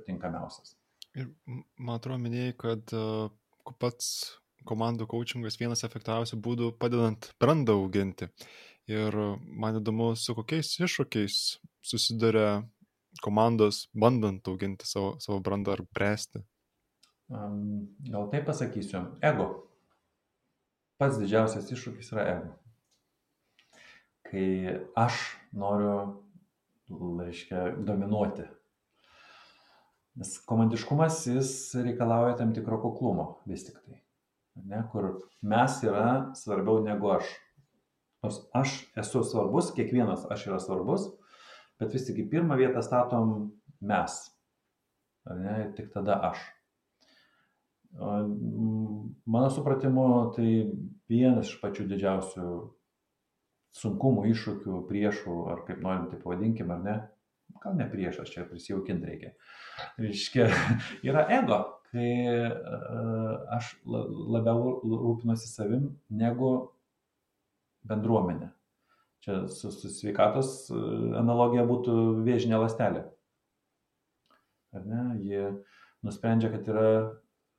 tinkamiausias. Ir man atrodo, minėjai, kad uh, pats komandų coachingas vienas efektyviausių būdų padedant brandą auginti. Ir man įdomu, su kokiais iššūkiais susiduria komandos bandant auginti savo, savo brandą ar bręsti. Um, gal taip pasakysiu. Ego. Pats didžiausias iššūkis yra ego. Kai aš noriu, reiškia, dominuoti. Nes komandiškumas jis reikalauja tam tikro kuklumo vis tik tai ne, kur mes yra svarbiau negu aš. Nors aš esu svarbus, kiekvienas aš yra svarbus, bet vis tik į pirmą vietą statom mes. Ar ne, ir tik tada aš. Mano supratimu, tai vienas iš pačių didžiausių sunkumų, iššūkių, priešų, ar kaip norim tai pavadinkim, ar ne, gal ne priešas, čia prisijaukinti reikia. Reiškia, *laughs* yra ego, kai aš labiau rūpinuosi savim negu bendruomenė. Čia su, su sveikatos analogija būtų vėžinė lastelė. Ar ne? Jie nusprendžia, kad yra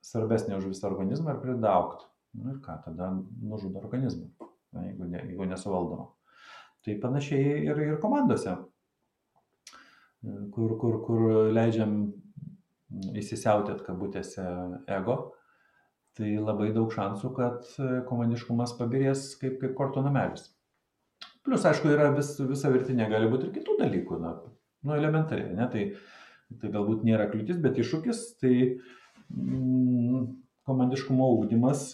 svarbesnė už visą organizmą ir pradeda aukti. Nu ir ką, tada nužudo organizmą, na, jeigu, ne, jeigu nesuvaldoma. Tai panašiai ir, ir komandose, kur, kur, kur leidžiam įsisiautėt kabutėse ego, tai labai daug šansų, kad komandiškumas pabirės kaip, kaip korto namelis. Plus, aišku, yra vis, visa virtinė, gali būti ir kitų dalykų, na, nu, elementariai, ne, tai, tai galbūt nėra kliūtis, bet iššūkis, tai mm, komandiškumo ūkdymas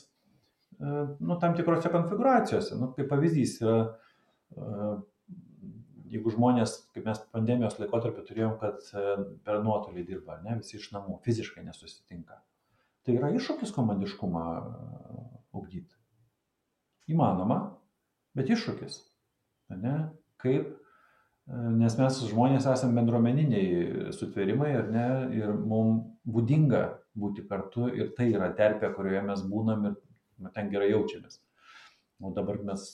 E, nu, tam tikrose konfiguracijose. Nu, kaip pavyzdys yra, e, jeigu žmonės, kaip mes pandemijos laikotarpį turėjom, kad e, per nuotolį dirba, ne, visi iš namų, fiziškai nesusitinka. Tai yra iššūkis komandiškumą ugdyti. Įmanoma, bet iššūkis. Ne? Kaip, nes mes žmonės esame bendruomeniniai sutvėrimai ir, ne, ir mums būdinga būti kartu ir tai yra terpė, kurioje mes būnam ir nu, ten gerai jaučiamės. O dabar mes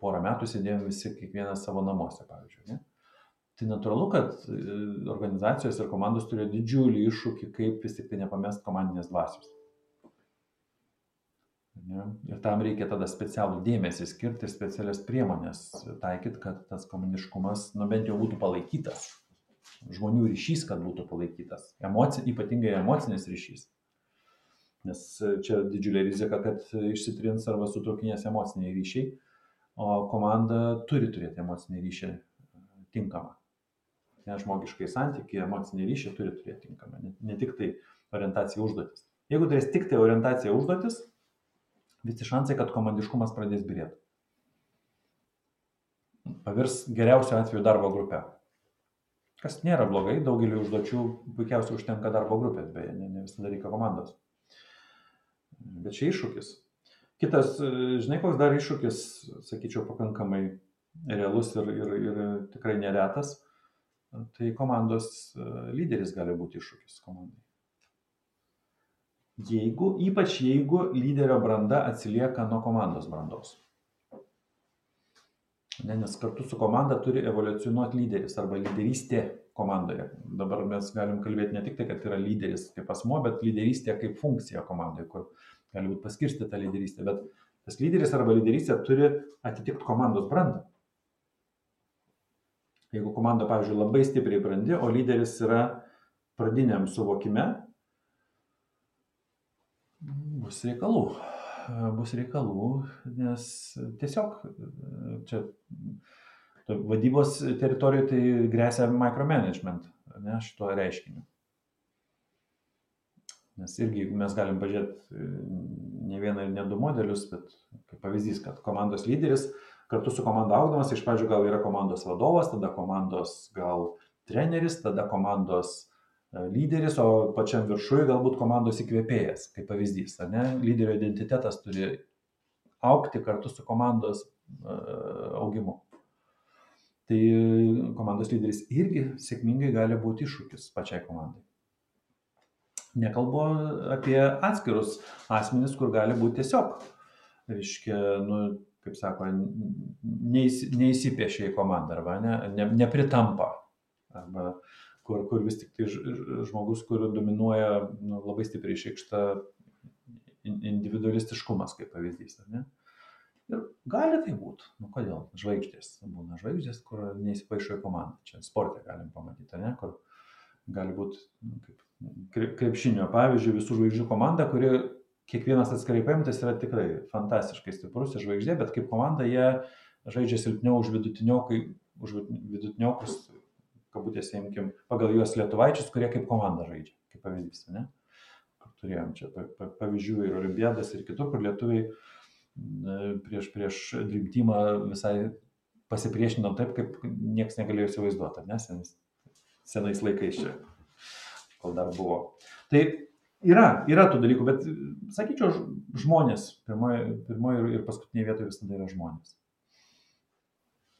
porą metų sėdėjom visi kiekvienas savo namuose, pavyzdžiui. Ne? Tai natūralu, kad e, organizacijos ir komandos turėjo didžiulį iššūkį, kaip vis tik tai nepamest komandinės dvasios. Ne? Ir tam reikia tada specialų dėmesį skirti ir specialias priemonės taikyti, kad tas komandiškumas, nu bent jau būtų palaikytas. Žmonių ryšys, kad būtų palaikytas. Emoci, ypatingai emocinis ryšys nes čia didžiulė rizika, kad išsitrins arba sutraukinės emociniai ryšiai, o komanda turi turėti emocinį ryšį e, tinkamą. Ne žmogiškai santykiai, emocinį ryšį turi turėti tinkamą, ne, ne tik tai orientacija užduotis. Jeigu turės tik tai orientacija užduotis, visi šansai, kad komandiškumas pradės birėti. Pavirs geriausiu atveju darbo grupę. Kas nėra blogai, daugeliu užduočių puikiausiai užtenka darbo grupės, beje, ne, ne visada reikia komandos bet čia iššūkis. Kitas, žinai, koks dar iššūkis, sakyčiau, pakankamai realus ir, ir, ir tikrai neretas, tai komandos lyderis gali būti iššūkis komandai. Jeigu, ypač jeigu lyderio branda atsilieka nuo komandos brandos. Ne, nes kartu su komanda turi evoliucionuoti lyderis arba lyderystė komandoje. Dabar mes galim kalbėti ne tik tai, kad yra lyderis kaip asmo, bet lyderystė kaip funkcija komandoje, kur gali būti paskirstyta lyderystė, bet tas lyderis arba lyderystė turi atitikti komandos brandą. Jeigu komanda, pavyzdžiui, labai stipriai brandi, o lyderis yra pradiniam suvokime, bus reikalų. Bus reikalų, nes tiesiog čia vadybos teritorijoje tai grėsia micromanagement, ne, šito reiškiniu. Nes irgi, jeigu mes galim pažiūrėti e, ne vieną ir ne du modelius, bet kaip pavyzdys, kad komandos lyderis kartu su komanda augdamas, iš pradžių gal yra komandos vadovas, tada komandos gal treneris, tada komandos e, lyderis, o pačiam viršui galbūt komandos įkvėpėjas, kaip pavyzdys. Ne? Lyderio identitetas turi aukti kartu su komandos uh, augimu. Tai komandos lyderis irgi sėkmingai gali būti iššūkis pačiai komandai. Nekalbu apie atskirus asmenis, kur gali būti tiesiog, reiškia, nu, kaip sako, neįs, neįsipiešia į komandą arba ne, ne, nepritampa. Arba kur, kur vis tik tai žmogus, kur dominuoja nu, labai stipriai išreikšta individualistiškumas, kaip pavyzdys. Ir gali tai būti. Nu, kodėl? Žvaigždės. Būna žvaigždės, kur neįsipaišo į komandą. Čia sportė galim pamatyti, ne? kur gali būti nu, kaip krepšinio pavyzdžiui visų žvaigždžių komanda, kuri kiekvienas atskirai paimtas yra tikrai fantastiškai stiprus ir žvaigždė, bet kaip komanda jie žaidžia silpniau už vidutiniokus, kabutėse imkim, pagal juos lietuvaičius, kurie kaip komanda žaidžia, kaip pavyzdys, ne? Kur turėjom čia pavyzdžių ir olimpiadas ir kitur, kur lietuviai prieš, prieš Dream Teamą visai pasipriešino taip, kaip niekas negalėjo įsivaizduoti, nes senais laikais čia kol dar buvo. Tai yra, yra tų dalykų, bet sakyčiau, žmonės, pirmoji, pirmoji ir paskutinė vietoje visada yra žmonės.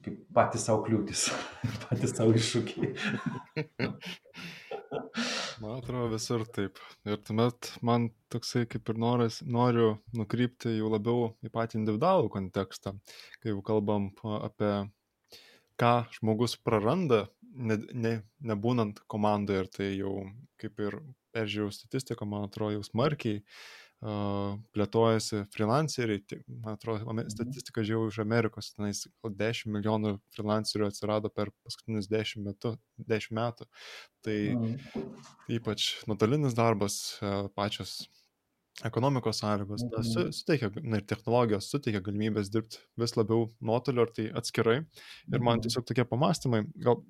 Kaip patys savo kliūtis, *laughs* patys savo iššūkiai. *laughs* Man atrodo visur taip. Ir tuomet man toksai kaip ir noras, noriu nukrypti jau labiau į patį individualų kontekstą, kai jau kalbam apie ką žmogus praranda, ne, ne, nebūnant komandoje ir tai jau kaip ir peržiūrėjau statistiką, man atrodo, jau smarkiai plėtojasi freelanceriai. Tai, man atrodo, mhm. statistiką žiūrėjau iš Amerikos, tenais 10 milijonų freelancerių atsirado per paskutinius 10 metų. 10 metų. Tai mhm. ypač nuotolinis darbas, uh, pačios ekonomikos sąlygos, na, su, mhm. suteikia, na ir technologijos suteikia galimybės dirbti vis labiau nuotoliu ar tai atskirai. Ir man tiesiog tokie pamastymai, gal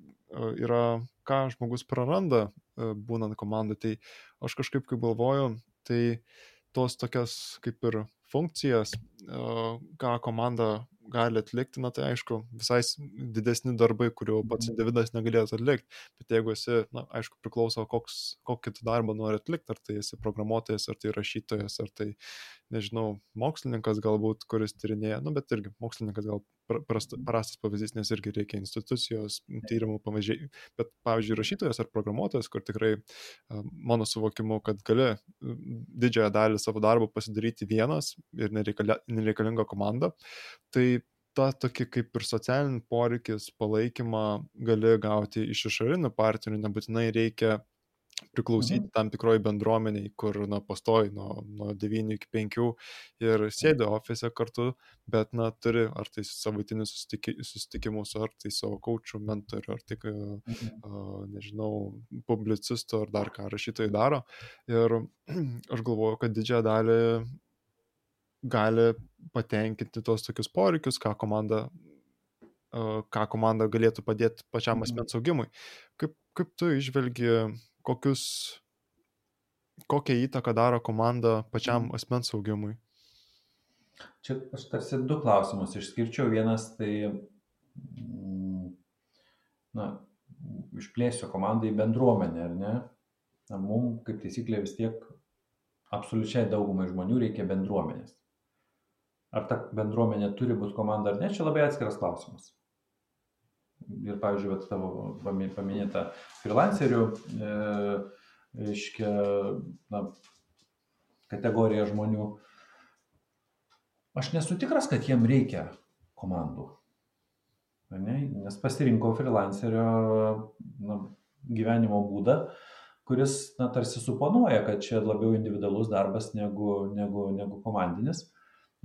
yra, ką žmogus praranda būnant komandai, tai aš kažkaip kaip galvoju, tai tos tokias kaip ir funkcijas, ką komanda gali atlikti, na tai aišku, visai didesni darbai, kurių pats mhm. individas negalėtų atlikti, bet jeigu esi, na aišku, priklauso, koks, kokį tu darbą nori atlikti, ar tai esi programuotojas, ar tai rašytojas, ar tai, nežinau, mokslininkas galbūt, kuris tyrinėja, nu bet irgi mokslininkas gal prastas, pavyzdys, nes irgi reikia institucijos, tyrimų pamažiai, bet pavyzdžiui, rašytojas ar programuotojas, kur tikrai mano suvokimu, kad gali didžiąją dalį savo darbo pasidaryti vienas ir nereikalinga komanda, tai tą tokį kaip ir socialinį poreikis, palaikymą gali gauti iš išorinių partnerių, nebūtinai reikia priklausyti mhm. tam tikroji bendruomeniai, kur, na, pastoji nuo, nuo 9 iki 5 ir sėdi ofise kartu, bet, na, turi ar tai savaitinius susitikimus, ar tai savo kočių, mentorių, ar tik, mhm. uh, nežinau, publicistų, ar dar ką rašytojai daro. Ir *clears throat* aš galvoju, kad didžiąją dalį gali patenkinti tos tokius poreikius, ką komanda, ką komanda galėtų padėti pačiam mhm. asmens augimui. Kaip, kaip tu išvelgi, kokius, kokią įtaką daro komanda pačiam mhm. asmens augimui? Čia aš tarsi du klausimus išskirčiau. Vienas tai, mm, na, išplėsiu komandą į bendruomenę, ar ne? Na, mums, kaip taisyklė, vis tiek absoliučiai daugumai žmonių reikia bendruomenės ar ta bendruomenė turi būti komanda ar ne, čia labai atskiras klausimas. Ir, pavyzdžiui, vat, tavo paminėta freelancerių, e, reiškia, na, kategorija žmonių. Aš nesu tikras, kad jiem reikia komandų. Ne? Nes pasirinko freelancerio na, gyvenimo būdą, kuris, na, tarsi suponuoja, kad čia labiau individualus darbas negu, negu, negu komandinis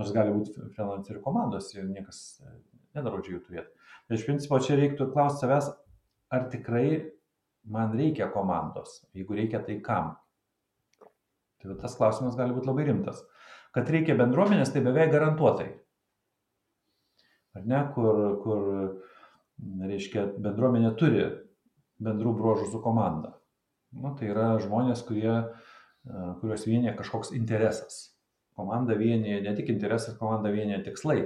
nors gali būti freelancerių komandos ir niekas e, nedraudžia jų turėti. Tai iš principo čia reiktų klausti savęs, ar tikrai man reikia komandos, jeigu reikia, tai kam. Tai tas klausimas gali būti labai rimtas. Kad reikia bendruomenės, tai beveik garantuotai. Ar ne, kur, kur reiškia, bendruomenė turi bendrų bruožų su komanda. Nu, tai yra žmonės, kurie, e, kuriuos vienyje kažkoks interesas komandą vienyje ne tik interesas, komandą vienyje tikslai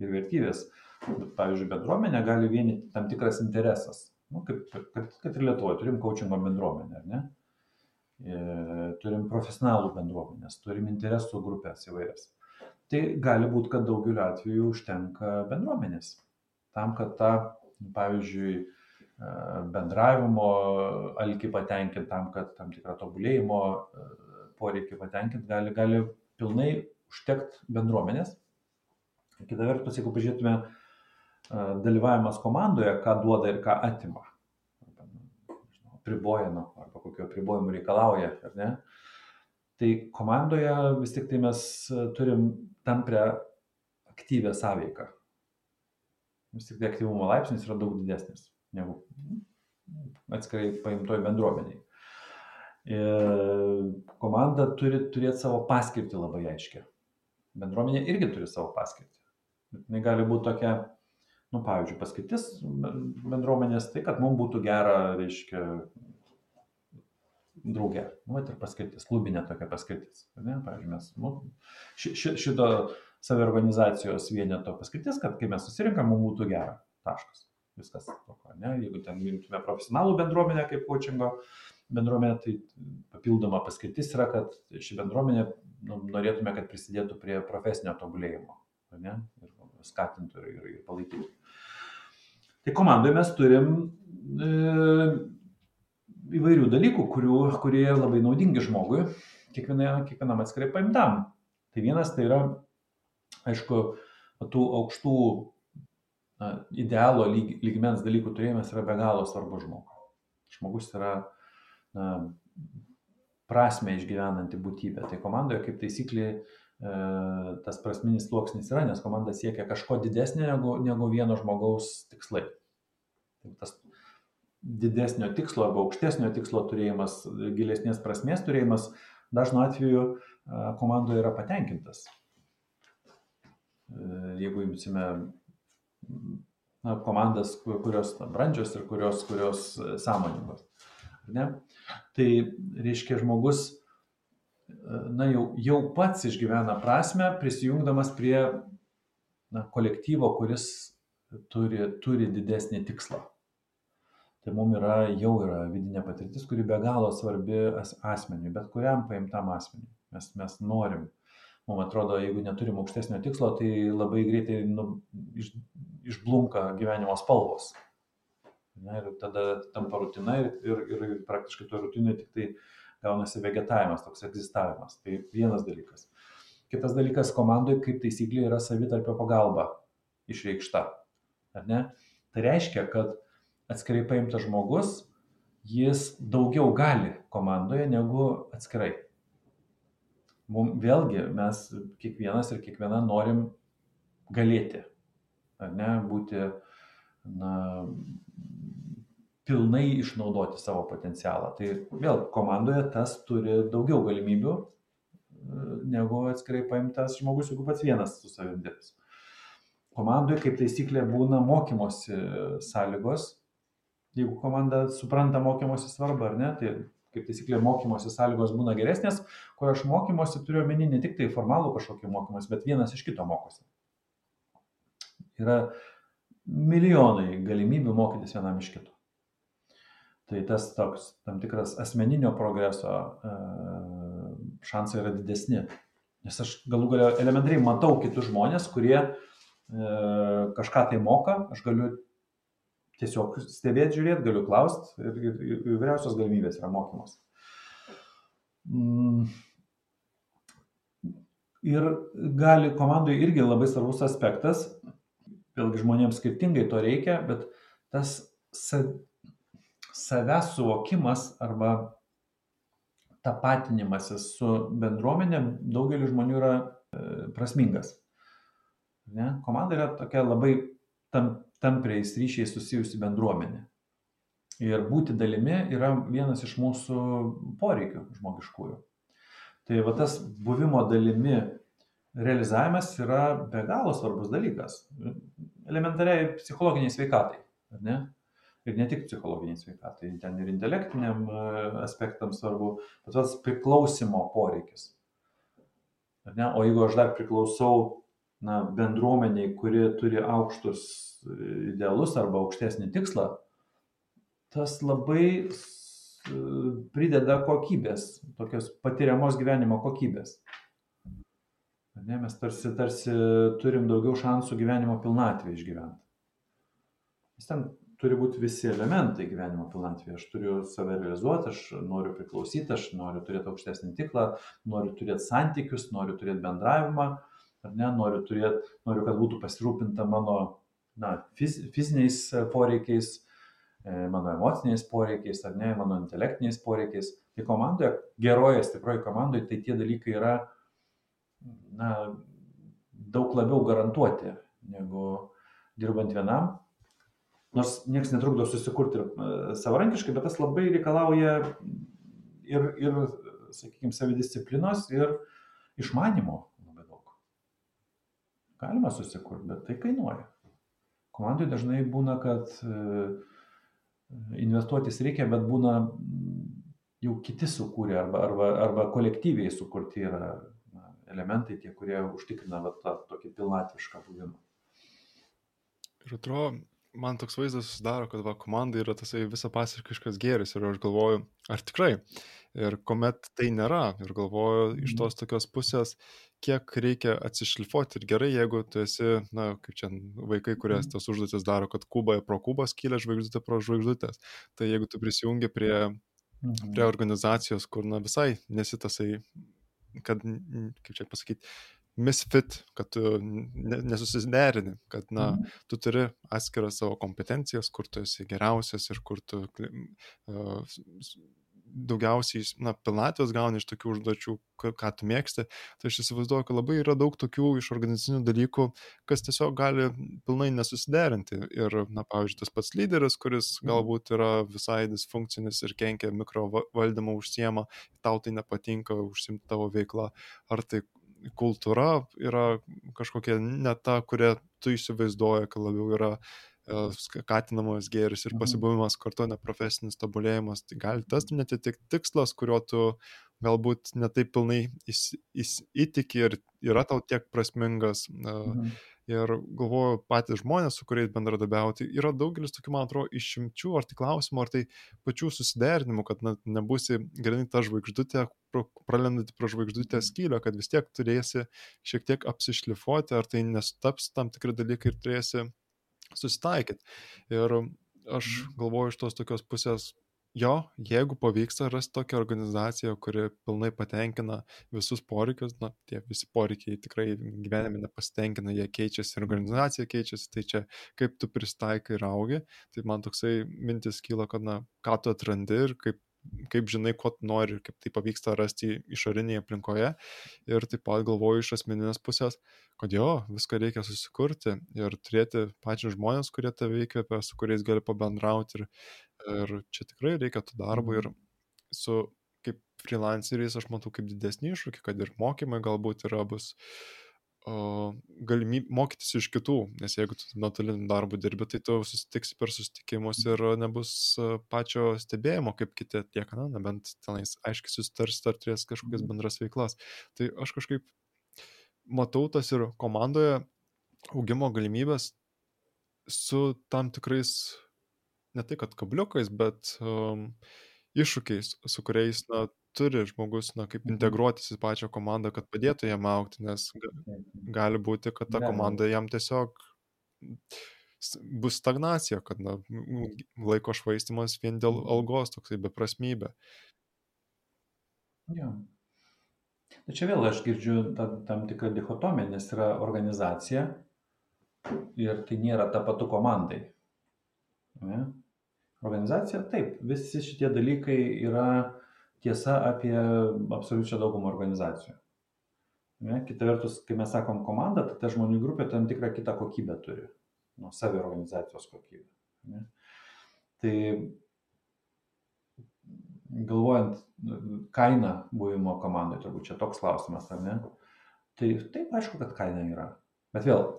ir vertybės. Bet, pavyzdžiui, bendruomenė gali vienyti tam tikras interesas. Nu, kaip, kad, kad ir Lietuvoje turim coachingo bendruomenę, ar ne? E, turim profesionalų bendruomenės, turim interesų grupės įvairias. Tai gali būti, kad daugeliu atveju užtenka bendruomenės. Tam, kad tą, pavyzdžiui, e, bendravimo alkį patenkinti, tam, kad tam tikrą tobulėjimo e, poreikį patenkinti, gali, gali pilnai užtekt bendruomenės. Kita vertus, jeigu pažiūrėtume dalyvavimas komandoje, ką duoda ir ką atima, priboja, nu, arba kokio pribojimų reikalauja, ar ne, tai komandoje vis tik tai mes turim tamprę aktyvę sąveiką. Vis tik tai aktyvumo laipsnis yra daug didesnis negu atskirai paimtoj bendruomeniai. Ir komanda turi turėti savo paskirtį labai aiškiai. Bendruomenė irgi turi savo paskirtį. Jis gali būti tokia, nu, pavyzdžiui, paskirtis bendruomenės, tai kad mums būtų gera, reiškia, draugė. Nu, ir paskirtis, klubinė tokia paskirtis. Ne? Pavyzdžiui, mes, nu, ši, ši, šito saviorganizacijos vieneto paskirtis, kad kai mes susirinkam, mums būtų gera. Taškas. Viskas. Toko, ne? Jeigu ten imtume profesionalų bendruomenę kaip coachingo, bendruomenė, tai papildoma paskirtis yra, kad ši bendruomenė nu, norėtume, kad prisidėtų prie profesinio tobulėjimo ne? ir skatintų ir, ir palaikytų. Tai komandoje mes turim e, įvairių dalykų, kurių, kurie labai naudingi žmogui, kiekvienam, kiekvienam atskirai paimtam. Tai vienas tai yra, aišku, tų aukštų na, idealo lyg, lygmens dalykų turėjimas yra be galo svarbu žmogui. Žmogus yra na, prasme išgyvenanti būtybė. Tai komandoje kaip taisyklė tas prasminis sluoksnis yra, nes komanda siekia kažko didesnio negu, negu vieno žmogaus tikslai. Tas didesnio tikslo arba aukštesnio tikslo turėjimas, gilesnės prasmės turėjimas dažnu atveju e, komandoje yra patenkintas. E, jeigu imsime na, komandas, kurios brandžios ir kurios, kurios sąmoningos. Ne? Tai reiškia, žmogus na, jau, jau pats išgyvena prasme, prisijungdamas prie na, kolektyvo, kuris turi, turi didesnį tikslą. Tai mums yra, jau yra vidinė patirtis, kuri be galo svarbi as, asmeniui, bet kuriam paimtam asmeniui. Mes, mes norim mums atrodo, jeigu neturim aukštesnio tikslo, tai labai greitai nu, iš, išblunka gyvenimo spalvos. Ne, ir tada tampa rutina ir, ir, ir praktiškai tuo rutinai tik tai gaunasi vegetavimas, toks egzistavimas. Tai vienas dalykas. Kitas dalykas, komandoje kaip taisyklė yra savitarpio pagalba išreikšta. Tai reiškia, kad atskirai paimtas žmogus, jis daugiau gali komandoje negu atskirai mum vėlgi mes kiekvienas ir kiekviena norim galėti, ar ne, būti, na, pilnai išnaudoti savo potencialą. Tai vėl komandoje tas turi daugiau galimybių negu atskirai paimtas žmogus, jeigu pats vienas su savim dirbs. Komandoje kaip taisyklė būna mokymosi sąlygos. Jeigu komanda supranta mokymosi svarbą ar ne, tai kaip taisyklė mokymosi sąlygos būna geresnės, kur aš mokymosi turiu omeny ne tik tai formalų kažkokį mokymosi, bet vienas iš kito mokosi. Yra milijonai galimybių mokytis vienam iš kito. Tai tas toks tam tikras asmeninio progreso e, šansai yra didesni. Nes aš galų galę elementariai matau kitus žmonės, kurie e, kažką tai moka, aš galiu tiesiog stebėti, žiūrėti, galiu klausti ir, ir, ir įvairiausios galimybės yra mokymos. Mm. Ir gali komandai irgi labai svarbus aspektas, vėlgi žmonėms skirtingai to reikia, bet tas savęs suvokimas arba tapatinimasis su bendruomenė daugeliu žmonių yra e, prasmingas. Ne? Komanda yra tokia labai tam tampriais ryšiais susijusi bendruomenė. Ir būti dalimi yra vienas iš mūsų poreikių žmogiškųjų. Tai va tas buvimo dalimi realizavimas yra be galo svarbus dalykas. Elementariai psichologiniai sveikatai. Ne? Ir ne tik psichologiniai sveikatai, ten ir intelektiniam e, aspektam svarbu, bet tas priklausimo poreikis. Ne? O jeigu aš dar priklausau na, bendruomeniai, kuri turi aukštus idealus arba aukštesnį tikslą, tas labai prideda kokybės, tokios patiriamos gyvenimo kokybės. Ne, mes tarsi, tarsi turim daugiau šansų gyvenimo pilnatvį išgyventi. Nes ten turi būti visi elementai gyvenimo pilnatvėje. Aš turiu save realizuoti, aš noriu priklausyti, aš noriu turėti aukštesnį tiklą, noriu turėti santykius, noriu turėti bendravimą, ar ne, noriu, turėti, noriu kad būtų pasirūpinta mano na, fiz, fiziniais poreikiais, e, mano emociniais poreikiais, ar ne, mano intelektiniais poreikiais. Tai komandoje, geroje, stiproje komandoje, tai tie dalykai yra na, daug labiau garantuoti negu dirbant vienam. Nors niekas netrukdo susikurti e, savarankiškai, bet tas labai reikalauja ir, ir sakykime, savidisciplinos ir išmanimo labai daug. Galima susikurti, bet tai kainuoja komandoj dažnai būna, kad e, investuotis reikia, bet būna jau kiti sukūrė arba, arba, arba kolektyviai sukurti yra elementai, tie, kurie užtikrina va, tą tokį pilnatvišką buvimą. Ir atrodo, man toks vaizdas susidaro, kad va, komanda yra tasai visą pasiškiškas gėris ir aš galvoju, ar tikrai. Ir kuomet tai nėra, ir galvoju iš mhm. tos tokios pusės, kiek reikia atsišlifuoti ir gerai, jeigu tu esi, na, kaip čia vaikai, kurie Mhm. tas užduotis daro, kad kubą pro kubą skylę, žvaigždutė pro žvaigždutės. Tai jeigu tu prisijungi prie, Mhm. prie organizacijos, kur, na, visai nesitasai, kad, kaip čia pasakyti, misfit, kad tu ne- nesusiderini, kad, na, Mhm. tu turi atskiras savo kompetencijas, kur tu esi geriausias ir kur tu uh, daugiausiai, na, pilnatvės gauni iš tokių užduočių, ką tu mėgsti. Tai aš įsivaizduoju, kad labai yra daug tokių iš organizacinių dalykų, kas tiesiog gali pilnai nesusiderinti. Ir, na, pavyzdžiui, tas pats lyderis, kuris galbūt yra visai disfunkcinis ir kenkia mikrovaldymo užsiema, tau tai nepatinka užsimti tavo veiklą, ar tai kultūra yra kažkokia ne ta, kurią tu įsivaizduoji, kad labiau yra e, skatinamas gėris ir Mhm. pasibuvimas kartu, ne profesinis tobulėjimas. Tai gali tas netitikti tikslas, kurio tu galbūt netaip pilnai įs, įs, įtiki ir yra tau tiek prasmingas. e, Mhm. Ir galvoju, patys žmonės, su kuriais bendradabiauti, yra daugelis tokių, man atrodo, išimčių, ar tai klausimų, ar tai pačių susiderinimų, kad na, nebūsi grinai ta žvaigždutė, pralendanti pro žvaigždutę skylę, kad vis tiek turėsi šiek tiek apsišlifuoti, ar tai nesutaps tam tikri dalykai ir turėsi susitaikyti. Ir aš galvoju iš tos tokios pusės, jo, jeigu pavyksta rasti tokią organizaciją, kuri pilnai patenkina visus poreikius, na, tie visi poreikiai tikrai gyvenime nepasitenkina, jie keičiasi ir organizacija keičiasi, tai čia kaip tu pristaikai ir augi, tai man toksai mintis kyla, kad, na, ką tu atrandi ir kaip kaip žinai, ko nori ir kaip tai pavyksta rasti išorinėje aplinkoje. Ir taip pat galvoju iš asmeninės pusės, kad jo, viską reikia susikurti ir turėti pačius žmonės, kurie tave įkvepia, su kuriais gali pabendrauti. Ir, ir čia tikrai reikia tų darbų ir su kaip freelanceriais aš matau kaip didesnį iššūkį, kad ir mokymai galbūt yra bus galimybė mokytis iš kitų, nes jeigu tu nuotoliniu darbu dirbi, tai tu susitiksi per susitikimus ir nebus pačio stebėjimo, kaip kiti atlieka, na, nebent tenais aiškiai susitarsi ar turės kažkokias bendras veiklas. Tai aš kažkaip matau tas ir komandoje augimo galimybės su tam tikrais, ne tai kad kabliukais, bet um, iššūkiais, su kuriais, na, turi žmogus, na, kaip integruotis į pačią komandą, kad padėtų jam aukti, nes gali būti, kad ta komanda jam tiesiog bus stagnacija, kad, na, laiko švaistimas vien dėl algos, toksai beprasmybė. Jo. Tai čia vėl aš girdžiu tam, tikrą dichotomiją, nes yra organizacija ir tai nėra tapatu komandai. Ne? Organizacija, taip, visi šitie dalykai yra tiesa apie absoliučią daugumą organizacijų. Ne? Kita vertus, kai mes sakom komanda, tai ta žmonių grupė tam tikrą kitą kokybę turi. Nuo savi organizacijos kokybę. Ne? Tai galvojant kainą buvimo komandoje, turbūt čia toks klausimas, ar ne? Tai taip, aišku, kad kaina yra. Bet vėl,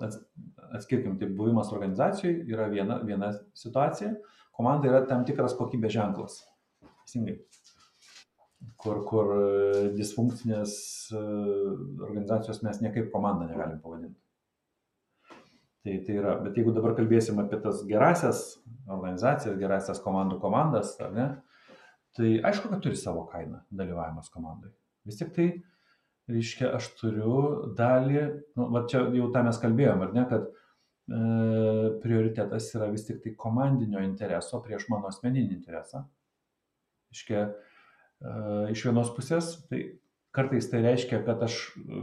atskirkim, tai buvimas organizacijoje yra viena, viena situacija, komanda yra tam tikras kokybės ženklas. Teisingai kur, kur disfunkcinės organizacijos mes niekaip komandą negalim pavadinti. Tai, tai yra, bet jeigu dabar kalbėsim apie tas gerasias organizacijas, gerasias komandų komandas, ar ne, tai aišku, kad turi savo kainą dalyvavimas komandai. Vis tik tai, reiškia, aš turiu dalį, nu, va čia jau tą mes kalbėjom, ar ne, kad e, prioritetas yra vis tik tai komandinio intereso prieš mano asmeninį interesą. Reiškia, iš vienos pusės, tai kartais tai reiškia, kad aš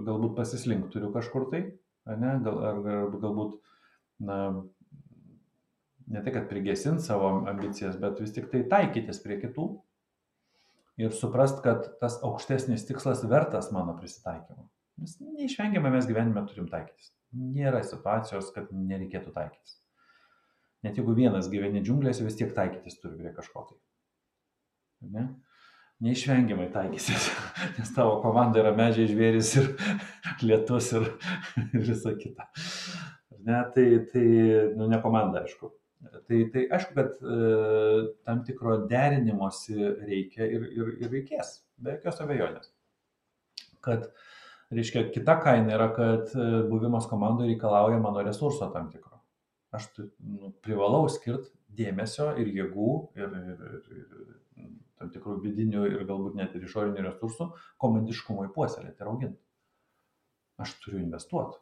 galbūt pasislink turiu kažkur tai, ne, gal, ar, ar galbūt, na, ne tai, kad prigesint savo ambicijas, bet vis tik tai taikytis prie kitų ir suprast, kad tas aukštesnis tikslas vertas mano prisitaikymo. Nes neišvengiamai mes gyvenime turim taikytis. Nėra situacijos, kad nereikėtų taikytis. Net jeigu vienas gyveni džiunglėse, vis tiek taikytis turi prie kažko tai. Ne? Neišvengiamai taikysis, *laughs* nes tavo komanda yra medžiai žvėris ir *laughs* lietus ir, *laughs* ir visa kita. Ne, tai, tai nu, ne komanda, aišku. Tai, tai aišku, kad e, tam tikro derinimosi reikia ir, ir, ir reikės, be jokios abejonės. Kad, reiškia, kita kaina yra, kad buvimas komandoje reikalauja mano resurso tam tikro. Aš nu, privalau skirti dėmesio ir jėgų ir, ir, ir, ir tam tikrų vidinių ir galbūt net ir išorinių resursų komandiškumui puoselėti ir auginti. aš turiu investuoti,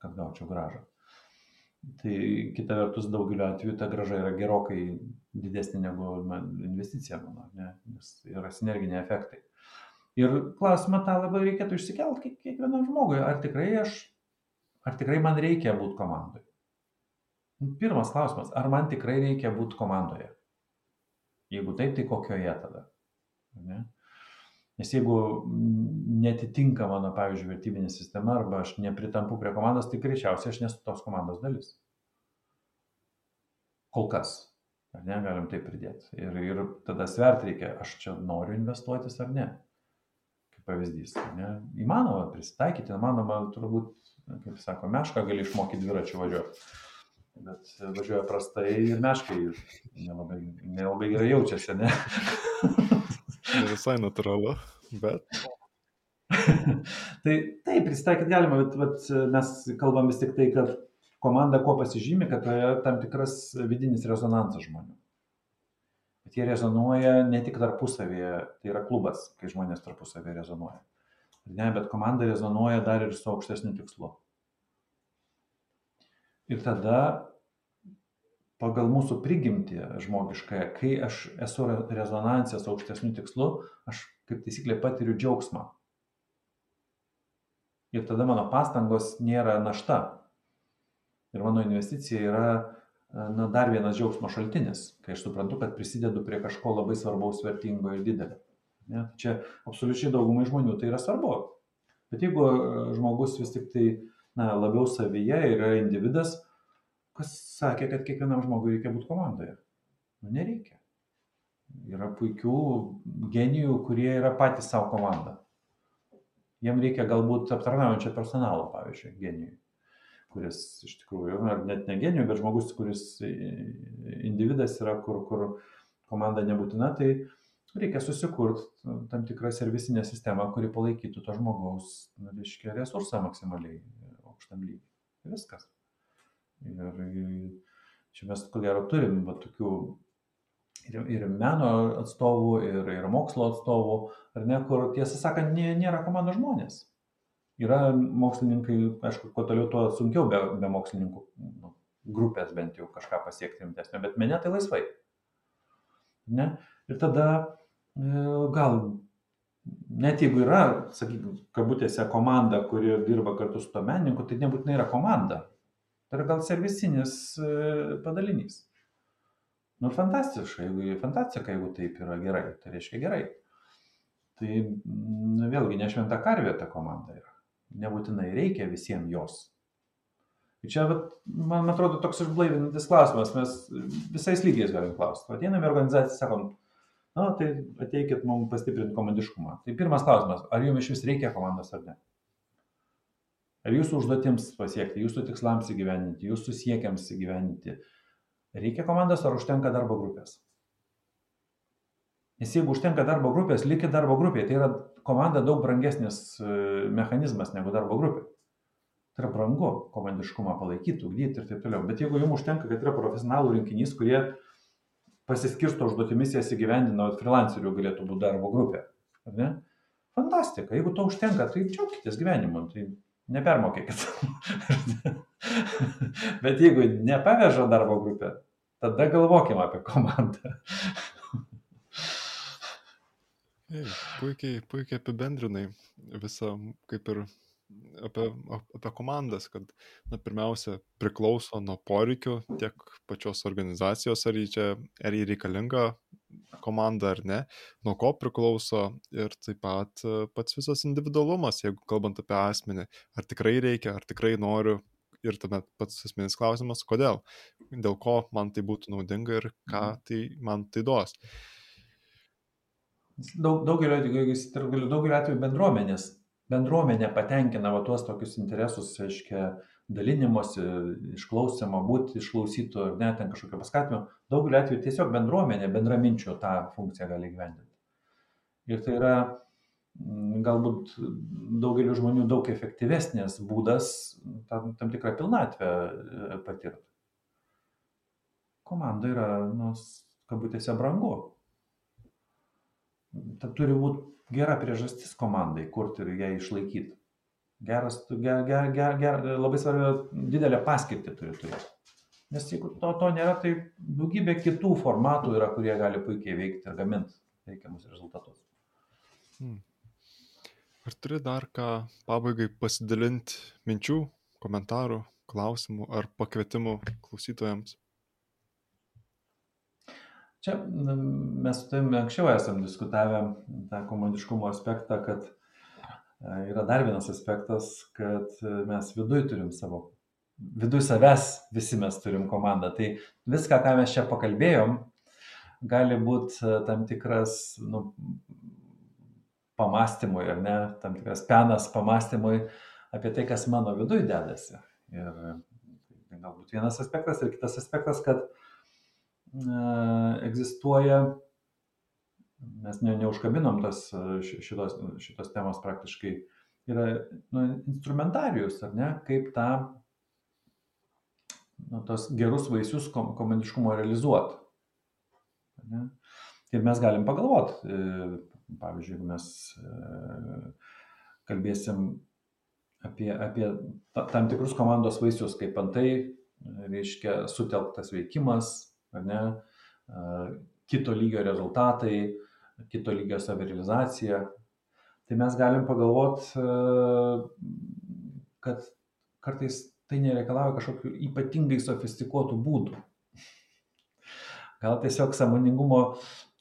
kad gaučiau gražą. Tai kita vertus, daugeliu atveju ta graža yra gerokai didesnė negu investicija, mano, ne? nes yra sinerginiai efektai. Ir klausimą tą labai reikėtų išsikelti kiekvienam žmogui, ar tikrai aš, ar tikrai man reikia būti komandoje. Pirmas klausimas, ar man tikrai reikia būti komandoje? Jeigu taip, tai kokioje tada? Ne? Nes jeigu netitinka mano, pavyzdžiui, vertybinė sistema arba aš nepritampu prie komandos, tai greičiausiai aš nesu tos komandos dalis. Kol kas. Ar ne, galim tai pridėti. Ir, ir tada svert reikia, aš čia noriu investuotis ar ne. Kaip pavyzdys. Ne? Įmanoma prisitaikyti, įmanoma turbūt, kaip sako, mešką gali išmokyti dviračių važiuoti. Bet važiuoja prastai ir meškai nelabai, nelabai gerai jaučiasi, ne? Ne visai natūralu, bet. tai taip, prisitaikyti galima, bet, bet mes kalbam vis tik tai, kad komanda kuo pasižymi, kad tai yra tam tikras vidinis rezonansas žmonių. Bet jie rezonuoja ne tik tarpusavėje, tai yra klubas, kai žmonės tarpusavėje rezonuoja. Ne, bet komanda rezonuoja dar ir su aukštesniu tikslu. Ir tada pagal mūsų prigimtį žmogiškąją, kai aš esu rezonansė su aukštesniu tikslu, aš kaip taisyklė patiriu džiaugsmą. Ir tada mano pastangos nėra našta. Ir mano investicija yra na, dar vienas džiaugsmo šaltinis, kai aš suprantu, kad prisidedu prie kažko labai svarbaus, vertingo ir didelio. Ne? Čia absoliučiai daugumai žmonių tai yra svarbu. Bet jeigu žmogus vis tik tai na, labiau savyje yra individas, kas sakė, kad kiekvienam žmogui reikia būti komandoje? Nu, nereikia. Yra puikių genijų, kurie yra patys savo komanda. Jiem reikia galbūt aptarnaujančio personalo, pavyzdžiui, genijui, kuris iš tikrųjų, ar net ne genijų, bet žmogus, kuris individas yra, kur, kur komanda nebūtina, tai reikia susikurti tam tikrą servicinę sistemą, kuri palaikytų to žmogaus, reiškia, resursą maksimaliai aukštam lygiui. Viskas. Ir čia mes ko gero turim va, tokių ir, ir meno atstovų, ir, ir mokslo atstovų, ar ne, kur tiesą sakant, nė, nėra komandos žmonės. Yra mokslininkai, aišku, kuo toliau, tuo sunkiau be, be mokslininkų nu, grupės bent jau kažką pasiekti rimtesnio, bet mene tai laisvai. Ne? Ir tada e, gal net jeigu yra, sakykime, kabutėse komanda, kuri dirba kartu su to menininku, tai nebūtinai yra komanda. Tai yra gal servicinis e, padalinys. Nu, fantastiška, jeigu fantastika, jeigu taip yra gerai, tai reiškia gerai. Tai nu, vėlgi nešventa karvė ta komanda yra. Nebūtinai reikia visiems jos. Ir čia, vat, man atrodo, toks išblaivinantis klausimas, mes visais lygiais galim klausti. Ateiname į organizaciją, sakom, na, tai ateikit mums pastiprinti komandiškumą. Tai pirmas klausimas, ar jums iš vis reikia komandos ar ne? ar jūsų užduotims pasiekti, jūsų tikslams įgyveninti, jūsų siekiams įgyveninti, reikia komandos ar užtenka darbo grupės? Nes jeigu užtenka darbo grupės, likit darbo grupėje. Tai yra komanda daug brangesnis e, mechanizmas negu darbo grupė. Tai yra brangu komandiškumą palaikyti, ugdyti ir taip toliau. Bet jeigu jums užtenka, kad yra profesionalų rinkinys, kurie pasiskirsto užduotimis, jas įgyvendina, o freelancerių galėtų būti darbo grupė. Fantastika. Jeigu to užtenka, tai džiaugitės gyvenimu. Tai nepermokėkit. *laughs* Bet jeigu nepaveža darbo grupė, tada galvokim apie komandą. puikiai, puikiai apibendrinai visą, kaip ir apie, apie komandas, kad na, pirmiausia priklauso nuo poreikių tiek pačios organizacijos, ar jį čia, ar jį reikalinga komanda ar ne, nuo ko priklauso ir taip pat e, pats visas individualumas, jeigu kalbant apie asmenį, ar tikrai reikia, ar tikrai noriu ir tuomet pats esminis klausimas, kodėl, dėl ko man tai būtų naudinga ir ką mhm. tai man tai duos. Daug, daugelio daugelio atveju bendruomenės bendruomenė patenkina va tuos tokius interesus, reiškia, dalinimosi, išklausimo, būti išklausytų ar net ten kažkokio paskatimo, daugeliu atveju tiesiog bendruomenė, bendraminčio tą funkciją gali gyvendinti. Ir tai yra mm, galbūt daugeliu žmonių daug efektyvesnės būdas tam, tam tikrą pilnatvę e, patirti. Komanda yra, nu, kabutėse brangu. Tai turi būti gera priežastis komandai kurti ir ją išlaikyti. Geras, ger, ger, ger, ger, labai svarbu, didelę paskirtį turi turėti. Nes jeigu to, to nėra, tai daugybė kitų formatų yra, kurie gali puikiai veikti ir gaminti reikiamus rezultatus. Hmm. Ar turi dar ką pabaigai pasidalinti minčių, komentarų, klausimų ar pakvietimų klausytojams? Čia mes su tavimi anksčiau esam diskutavę tą komandiškumo aspektą, kad e, yra dar vienas aspektas, kad mes viduj turim savo, viduj savęs visi mes turim komandą. Tai viską, ką mes čia pakalbėjom, gali būti e, tam tikras nu, pamastymui, ar ne, tam tikras penas pamastymui apie tai, kas mano viduje dedasi. Ir tai galbūt vienas aspektas ir kitas aspektas, kad egzistuoja, mes ne, neužkabinom tos, šitos, šitos temos praktiškai, yra nu, instrumentarijus, ar ne, kaip tą, nu, tos gerus vaisius kom, komandiškumo realizuoti. Ir mes galim pagalvoti, e, pavyzdžiui, jeigu mes e, kalbėsim apie, apie tam tikrus komandos vaisius, kaip antai, reiškia, sutelktas veikimas, ne, kito lygio rezultatai, kito lygio savirealizacija. Tai mes galim pagalvoti, kad kartais tai nereikalauja kažkokių ypatingai sofistikuotų būdų. Gal tiesiog samoningumo,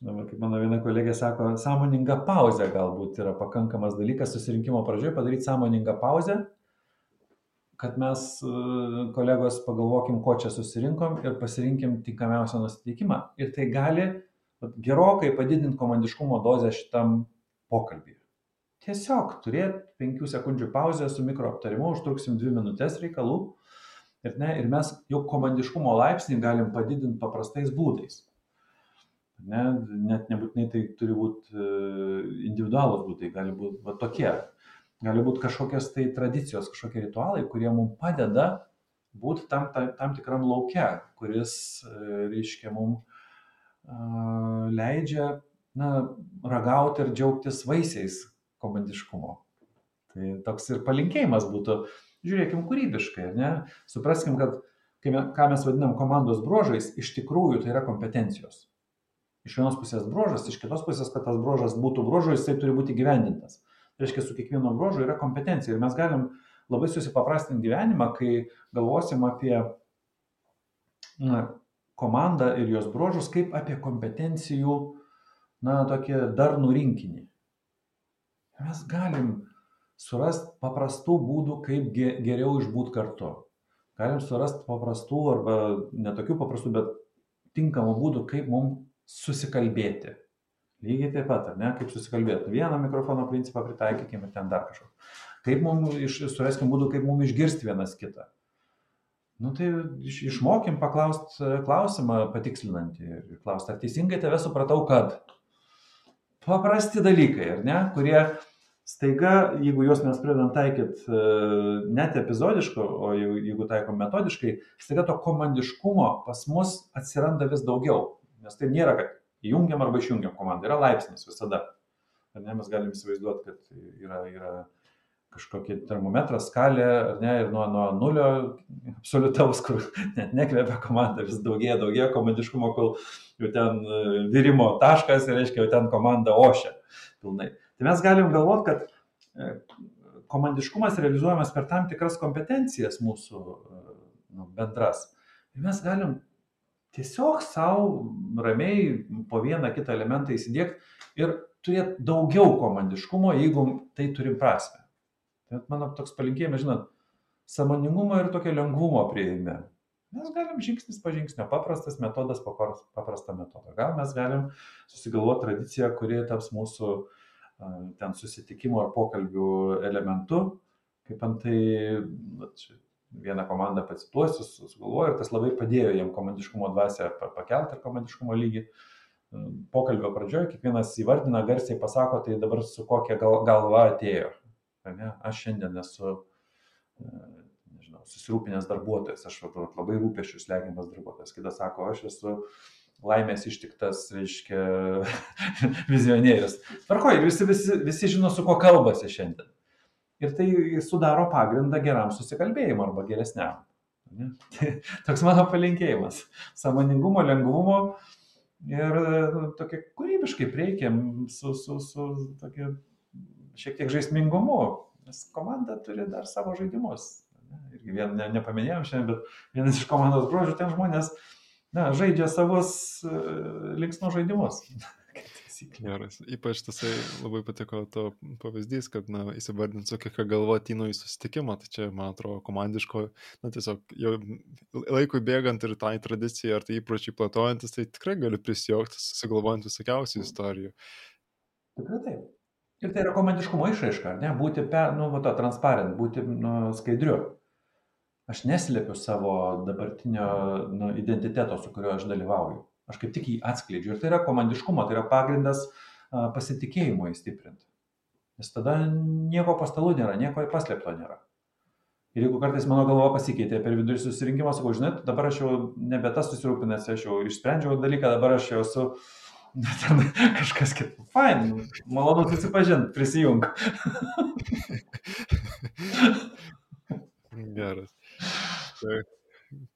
kaip mano viena kolegė sako, sąmoninga pauzė galbūt yra pakankamas dalykas susirinkimo pradžioje, padaryti sąmoningą pauzę kad mes e, kolegos pagalvokim, ko čia susirinkom ir pasirinkim tinkamiausią nusiteikimą. Ir tai gali gerokai padidinti komandiškumo dozę šitam pokalbį. Tiesiog turėti 5 sekundžių pauzę su mikro aptarimu, užtruksim 2 minutės reikalų ir, ne, ir mes jau komandiškumo laipsnį galim padidinti paprastais būdais. Ne, net nebūtinai tai turi būti e, individualūs būdai, gali būti va, tokie gali būti kažkokios tai tradicijos, kažkokie ritualai, kurie mums padeda būti tam, tam, tam tikram laukia, kuris, e, reiškia, mums leidžia na, ragauti ir džiaugtis vaisiais komandiškumo. Tai toks ir palinkėjimas būtų, žiūrėkim kūrybiškai, ne? supraskim, kad kai ką mes vadinam komandos bruožais, iš tikrųjų tai yra kompetencijos. Iš vienos pusės bruožas, iš kitos pusės, kad tas bruožas būtų bruožu, jisai turi būti gyvendintas reiškia su kiekvienu bruožu yra kompetencija. Ir mes galim labai susipaprastinti gyvenimą, kai galvosim apie na, komandą ir jos bruožus kaip apie kompetencijų, na, tokį darnų rinkinį. Mes galim surasti paprastų būdų, kaip geriau išbūti kartu. Galim surasti paprastų arba netokių paprastų, bet tinkamų būdų, kaip mums susikalbėti. Lygiai taip pat, ne, kaip susikalbėti. Vieną mikrofono principą pritaikykime ir ten dar kažką. Kaip mums, iš, suraskim būdų, kaip mums išgirsti vienas kitą. Nu tai iš, išmokim paklausti e, klausimą patikslinantį ir klausti, ar teisingai tave supratau, kad paprasti dalykai, ar ne, kurie staiga, jeigu juos mes pradedam taikyti e, net epizodiškai, o jeigu taikom metodiškai, staiga to komandiškumo pas mus atsiranda vis daugiau. Nes tai nėra, kad įjungiam arba išjungiam komandą. Yra laipsnis visada. Ar ne, mes galim įsivaizduoti, kad yra, yra kažkokia termometro skalė, ar ne, ir nuo, nuo nulio absoliutaus, kur *laughs* net nekvėpia komanda, vis daugėja, daugėja komandiškumo, kol jau ten e, virimo taškas, reiškia, jau ten komanda ošia pilnai. Tai mes galim galvoti, kad e, komandiškumas realizuojamas per tam tikras kompetencijas mūsų e, nu, bendras. Ir mes galim tiesiog sau ramiai po vieną kitą elementą įsidėkti ir turėti daugiau komandiškumo, jeigu tai turi prasme. Tai mano toks palinkėjimas, žinot, samoningumo ir tokio lengvumo prieime. Mes galim žingsnis po žingsnio, paprastas metodas paprastą metodą. Gal mes galim susigalvoti tradiciją, kuri taps mūsų ten susitikimo ar pokalbių elementu, kaip antai, vieną komandą pacituosiu, sugalvoju ir tas labai padėjo jiem komandiškumo dvasę pakelti ir komandiškumo lygį. Pokalbio pradžioje kiekvienas įvardina, garsiai pasako, tai dabar su kokia gal, galva atėjo. Ne? Aš šiandien esu, e, nežinau, susirūpinęs darbuotojas, aš labai rūpešius legiamas darbuotojas. Kitas sako, aš esu laimės ištiktas, reiškia, *laughs* vizionierius. Tvarkoj, visi, visi, visi žino, su kuo kalbasi šiandien. Ir tai sudaro pagrindą geram susikalbėjimui arba geresniam. *laughs* Toks mano palinkėjimas. Samoningumo, lengvumo ir nu, tokia kūrybiškai prieikiam su, su, su tokia šiek tiek žaismingumu, nes komanda turi dar savo žaidimus. Irgi vien ne, nepaminėjom šiandien, bet vienas iš komandos bruožų ten žmonės na, žaidžia savus uh, linksmus žaidimus. *laughs* Geras. Ypač tasai labai patiko to pavyzdys, kad, na, įsivardinsiu, kiek galvo atinu į susitikimą, tai čia, man atrodo, komandiško, na, tiesiog jau laikui bėgant ir tai tradicijai ar tai įpročiai platojantis, tai tikrai gali prisijungti, susigalvojant visokiausių istorijų. Tikrai taip. Ir tai yra komandiškumo išraiška, ne? Būti, pe, nu, va, to transparent, būti nu, skaidriu. Aš neslėpiu savo dabartinio nu, identiteto, su kuriuo aš dalyvauju aš kaip tik jį atskleidžiu. Ir tai yra komandiškumo, tai yra pagrindas pasitikėjimo įstiprinti. Nes tada nieko pastalų nėra, nieko paslėpto nėra. Ir jeigu kartais mano galva pasikeitė per vidurį susirinkimą, sakau, žinai, dabar aš jau nebe tas susirūpinęs, aš jau išsprendžiau dalyką, dabar aš jau esu *laughs* ten kažkas kitas. Fain, malonu susipažinti, prisijung. *laughs* Geras. *laughs* Tai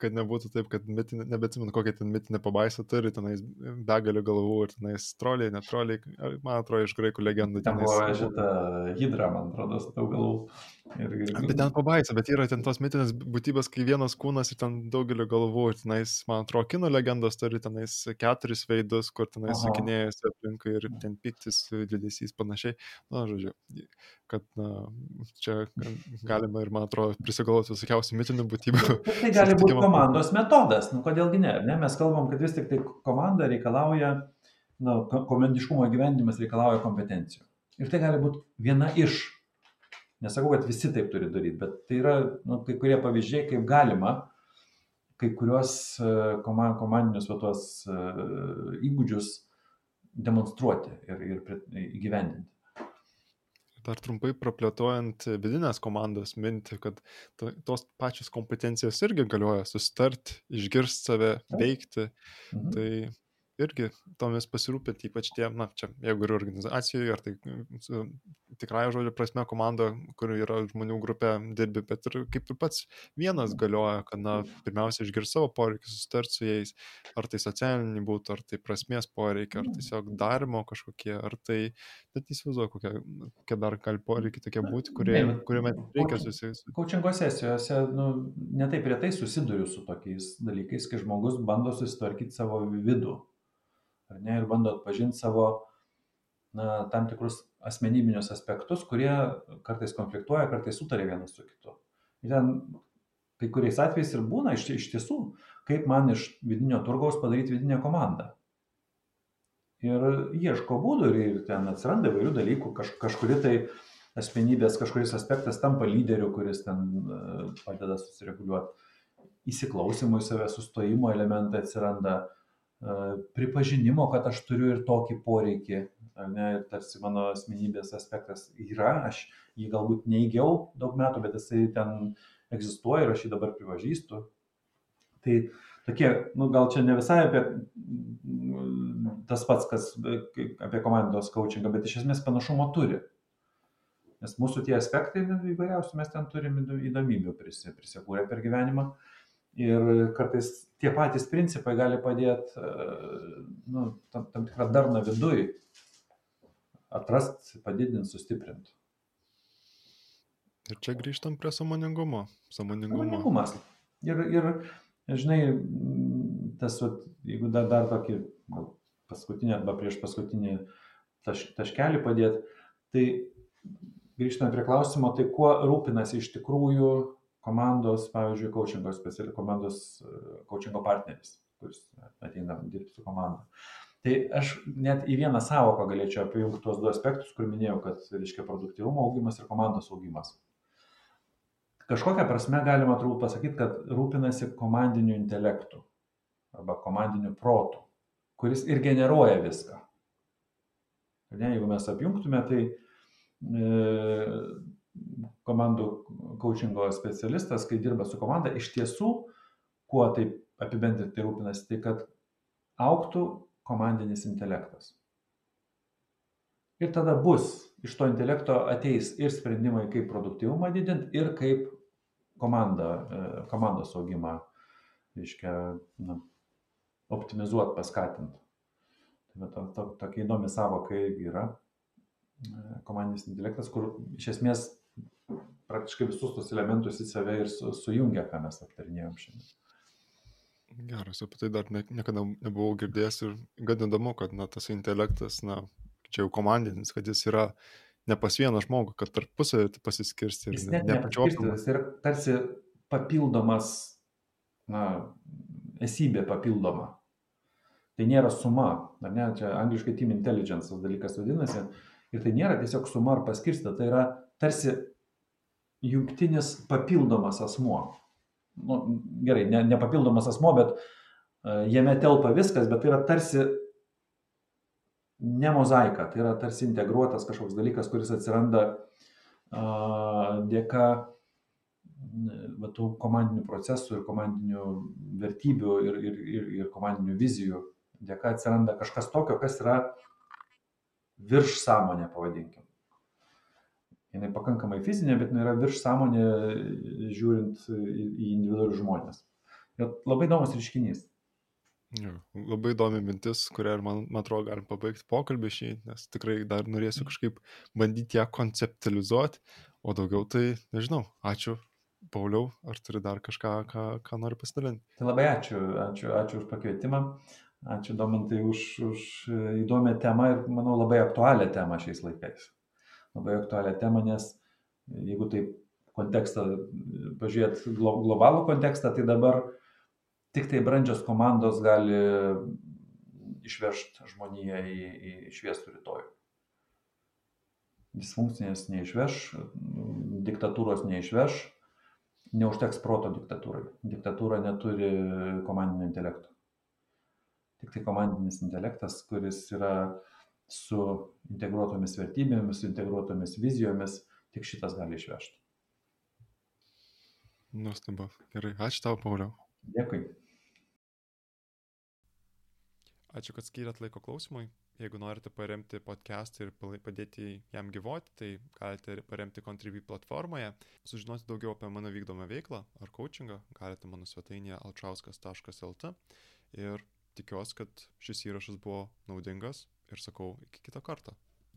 kad nebūtų taip, kad mitinė, nebeatsimenu, kokią ten mitinę pabaisą turi, tenais begalį galvų ir tenais troliai, netroliai, man atrodo, iš graikų legendų. Ten buvo šitą hidrą, man atrodo, daug galvų. Ir, ir... Bet ten pabaisa, bet yra ten tos mitinės būtybės, kai vienas kūnas ir ten daugelio galvų, ir tenais, man atrodo, kino legendos turi tenais keturis veidus, kur tenais sukinėjasi aplinkui ir ten piktis, liūdėsys panašiai. Na, žodžiu, kad na, čia *laughs* galima ir, man atrodo, prisigalvoti visokiausių mitinių būtybių. Tai gali *laughs* būti komandos metodas, nu kodėlgi ne, ne? Mes kalbam, kad vis tik tai komanda reikalauja, na, komandiškumo gyvenimas reikalauja kompetencijų. Ir tai gali būti viena iš Nesakau, kad visi taip turi daryti, bet tai yra nu, kai kurie pavyzdžiai, kaip galima kai kuriuos e, komandinius va, tuos e, įgūdžius demonstruoti ir, ir įgyvendinti. Dar trumpai praplėtojant vidinės komandos mintį, kad to, tos pačios kompetencijos irgi galioja susitart, išgirsti save, veikti. Mhm. Tai irgi tomis pasirūpinti, ypač tie, na, čia, jeigu ir organizacijoje, ar tai su tikrąją žodžio prasme komanda, kur yra žmonių grupė dirbi, bet ir kaip ir pats vienas galioja, kad, na, pirmiausia, išgirsti savo poreikius, susitarti su jais, ar tai socialiniai būtų, ar tai prasmės poreikiai, ar tiesiog darimo kažkokie, ar tai, net įsivaizduoju, kokie, kokie dar gali poreikiai tokie būti, kurie, kuriame reikia susitikti. Kaučingo sesijose, nu, netaip retai susiduriu su tokiais dalykais, kai žmogus bando susitvarkyti savo vidų ar ne, ir bando atpažinti savo na, tam tikrus asmenybinius aspektus, kurie kartais konfliktuoja, kartais sutarė vienas su kitu. Ir ten kai kuriais atvejais ir būna iš, iš tiesų, kaip man iš vidinio turgaus padaryti vidinę komandą. Ir ieško būdų ir, ten atsiranda įvairių dalykų, kaž, kažkuri tai asmenybės, kažkuris aspektas tampa lyderiu, kuris ten uh, padeda susireguliuoti. Įsiklausimui save, sustojimo elementai atsiranda, pripažinimo, kad aš turiu ir tokį poreikį, ne, ir tarsi mano asmenybės aspektas yra, aš jį galbūt neigiau daug metų, bet jisai ten egzistuoja ir aš jį dabar pripažįstu. Tai tokie, nu, gal čia ne visai apie tas pats, kas apie komandos coachingą, bet iš esmės panašumo turi. Nes mūsų tie aspektai įvairiausių mes ten turim įdomybių prisikūrę per gyvenimą. Uh, Ir kartais tie patys principai gali padėti nu, tam, tam tikrą darną viduj atrast, padidinti, sustiprinti. Ir čia grįžtam prie samoningumo. Samoningumo. Samoningumas. Ir, ir žinai, tas, vat, jeigu dar, dar tokį paskutinį arba prieš paskutinį taš, taškelį padėti, tai grįžtame prie klausimo, tai kuo rūpinasi iš tikrųjų komandos, pavyzdžiui, coachingo speciali komandos, coachingo partneris, kuris ateina dirbti su komanda. Tai aš net į vieną savoką galėčiau apjungti tuos du aspektus, kur minėjau, kad reiškia produktyvumo augimas ir komandos augimas. Kažkokią prasme galima turbūt pasakyti, kad rūpinasi komandiniu intelektu arba komandiniu protu, kuris ir generuoja viską. Ne, jeigu mes apjungtume, tai e, komandų coachingo specialistas, kai dirba su komanda, iš tiesų, kuo taip apibendrinti rūpinasi, tai kad auktų komandinis intelektas. Ir tada bus iš to intelekto ateis ir sprendimai, kaip produktivumą didinti, ir kaip komandą, e, komandos augimą, reiškia, na, optimizuoti, paskatinti. Tai to, to, tokia įdomi savoka yra e, komandinis intelektas, kur iš esmės praktiškai visus tos elementus į save ir su, sujungia, ką mes aptarinėjom šiandien. Geras, apie tai dar ne, niekada nebuvau girdėjęs ir gan įdomu, kad na, tas intelektas, na, čia jau komandinis, kad jis yra ne pas vieną žmogų, kad tarpusavį pasiskirsti. Jis net nepasiskirsti, jis yra tarsi papildomas, na, esybė papildoma. Tai nėra suma, ar ne, čia angliškai team intelligence dalykas vadinasi, ir tai nėra tiesiog suma ar paskirsta, tai yra tarsi jungtinis papildomas asmuo. Nu, gerai, ne, ne papildomas asmuo, bet uh, jame telpa viskas, bet tai yra tarsi ne mozaika, tai yra tarsi integruotas kažkoks dalykas, kuris atsiranda uh, dėka va, tų komandinių procesų ir komandinių vertybių ir, ir, ir, ir komandinių vizijų dėka atsiranda kažkas tokio, kas yra virš sąmonė, pavadinkim. Jis pakankamai fizinė, bet yra virš sąmonė žiūrint į individualius žmonės. Ir labai įdomus reiškinys. Jo, labai įdomi mintis, kurią ir man, man atrodo galim pabaigti pokalbį šį, nes tikrai dar norėsiu kažkaip bandyti ją konceptualizuoti, o daugiau tai nežinau. Ačiū, Pauliau, ar turi dar kažką, ką, ką nori pasidalinti? Tai labai ačiū, ačiū, ačiū už pakvietimą. Ačiū Domantai už, už įdomią temą ir, manau, labai aktualią temą šiais laikais. Labai aktualią temą, nes jeigu taip kontekstą, pažiūrėt glo, globalų kontekstą, tai dabar tik tai brandžios komandos gali išvežti žmoniją į, į šviesų rytojų. Disfunkcinės neišveš, diktatūros neišveš, neužteks proto diktatūrai. Diktatūra neturi komandinio intelekto tiktai komandinis intelektas, kuris yra su integruotomis vertybėmis, su integruotomis vizijomis, tik šitas gali išvežti. Nuostabu. Gerai. Ačiū tau, Pauliau. Dėkui. Ačiū, kad skyrėt laiko klausimui. Jeigu norite paremti podcastą ir padėti jam gyvoti, tai galite paremti Contribui platformoje. Sužinoti daugiau apie mano vykdomą veiklą ar coachingą galite mano svetainėje alčauskas.lt. Ir tikiuosi, kad šis įrašas buvo naudingas ir sakau iki kito karto.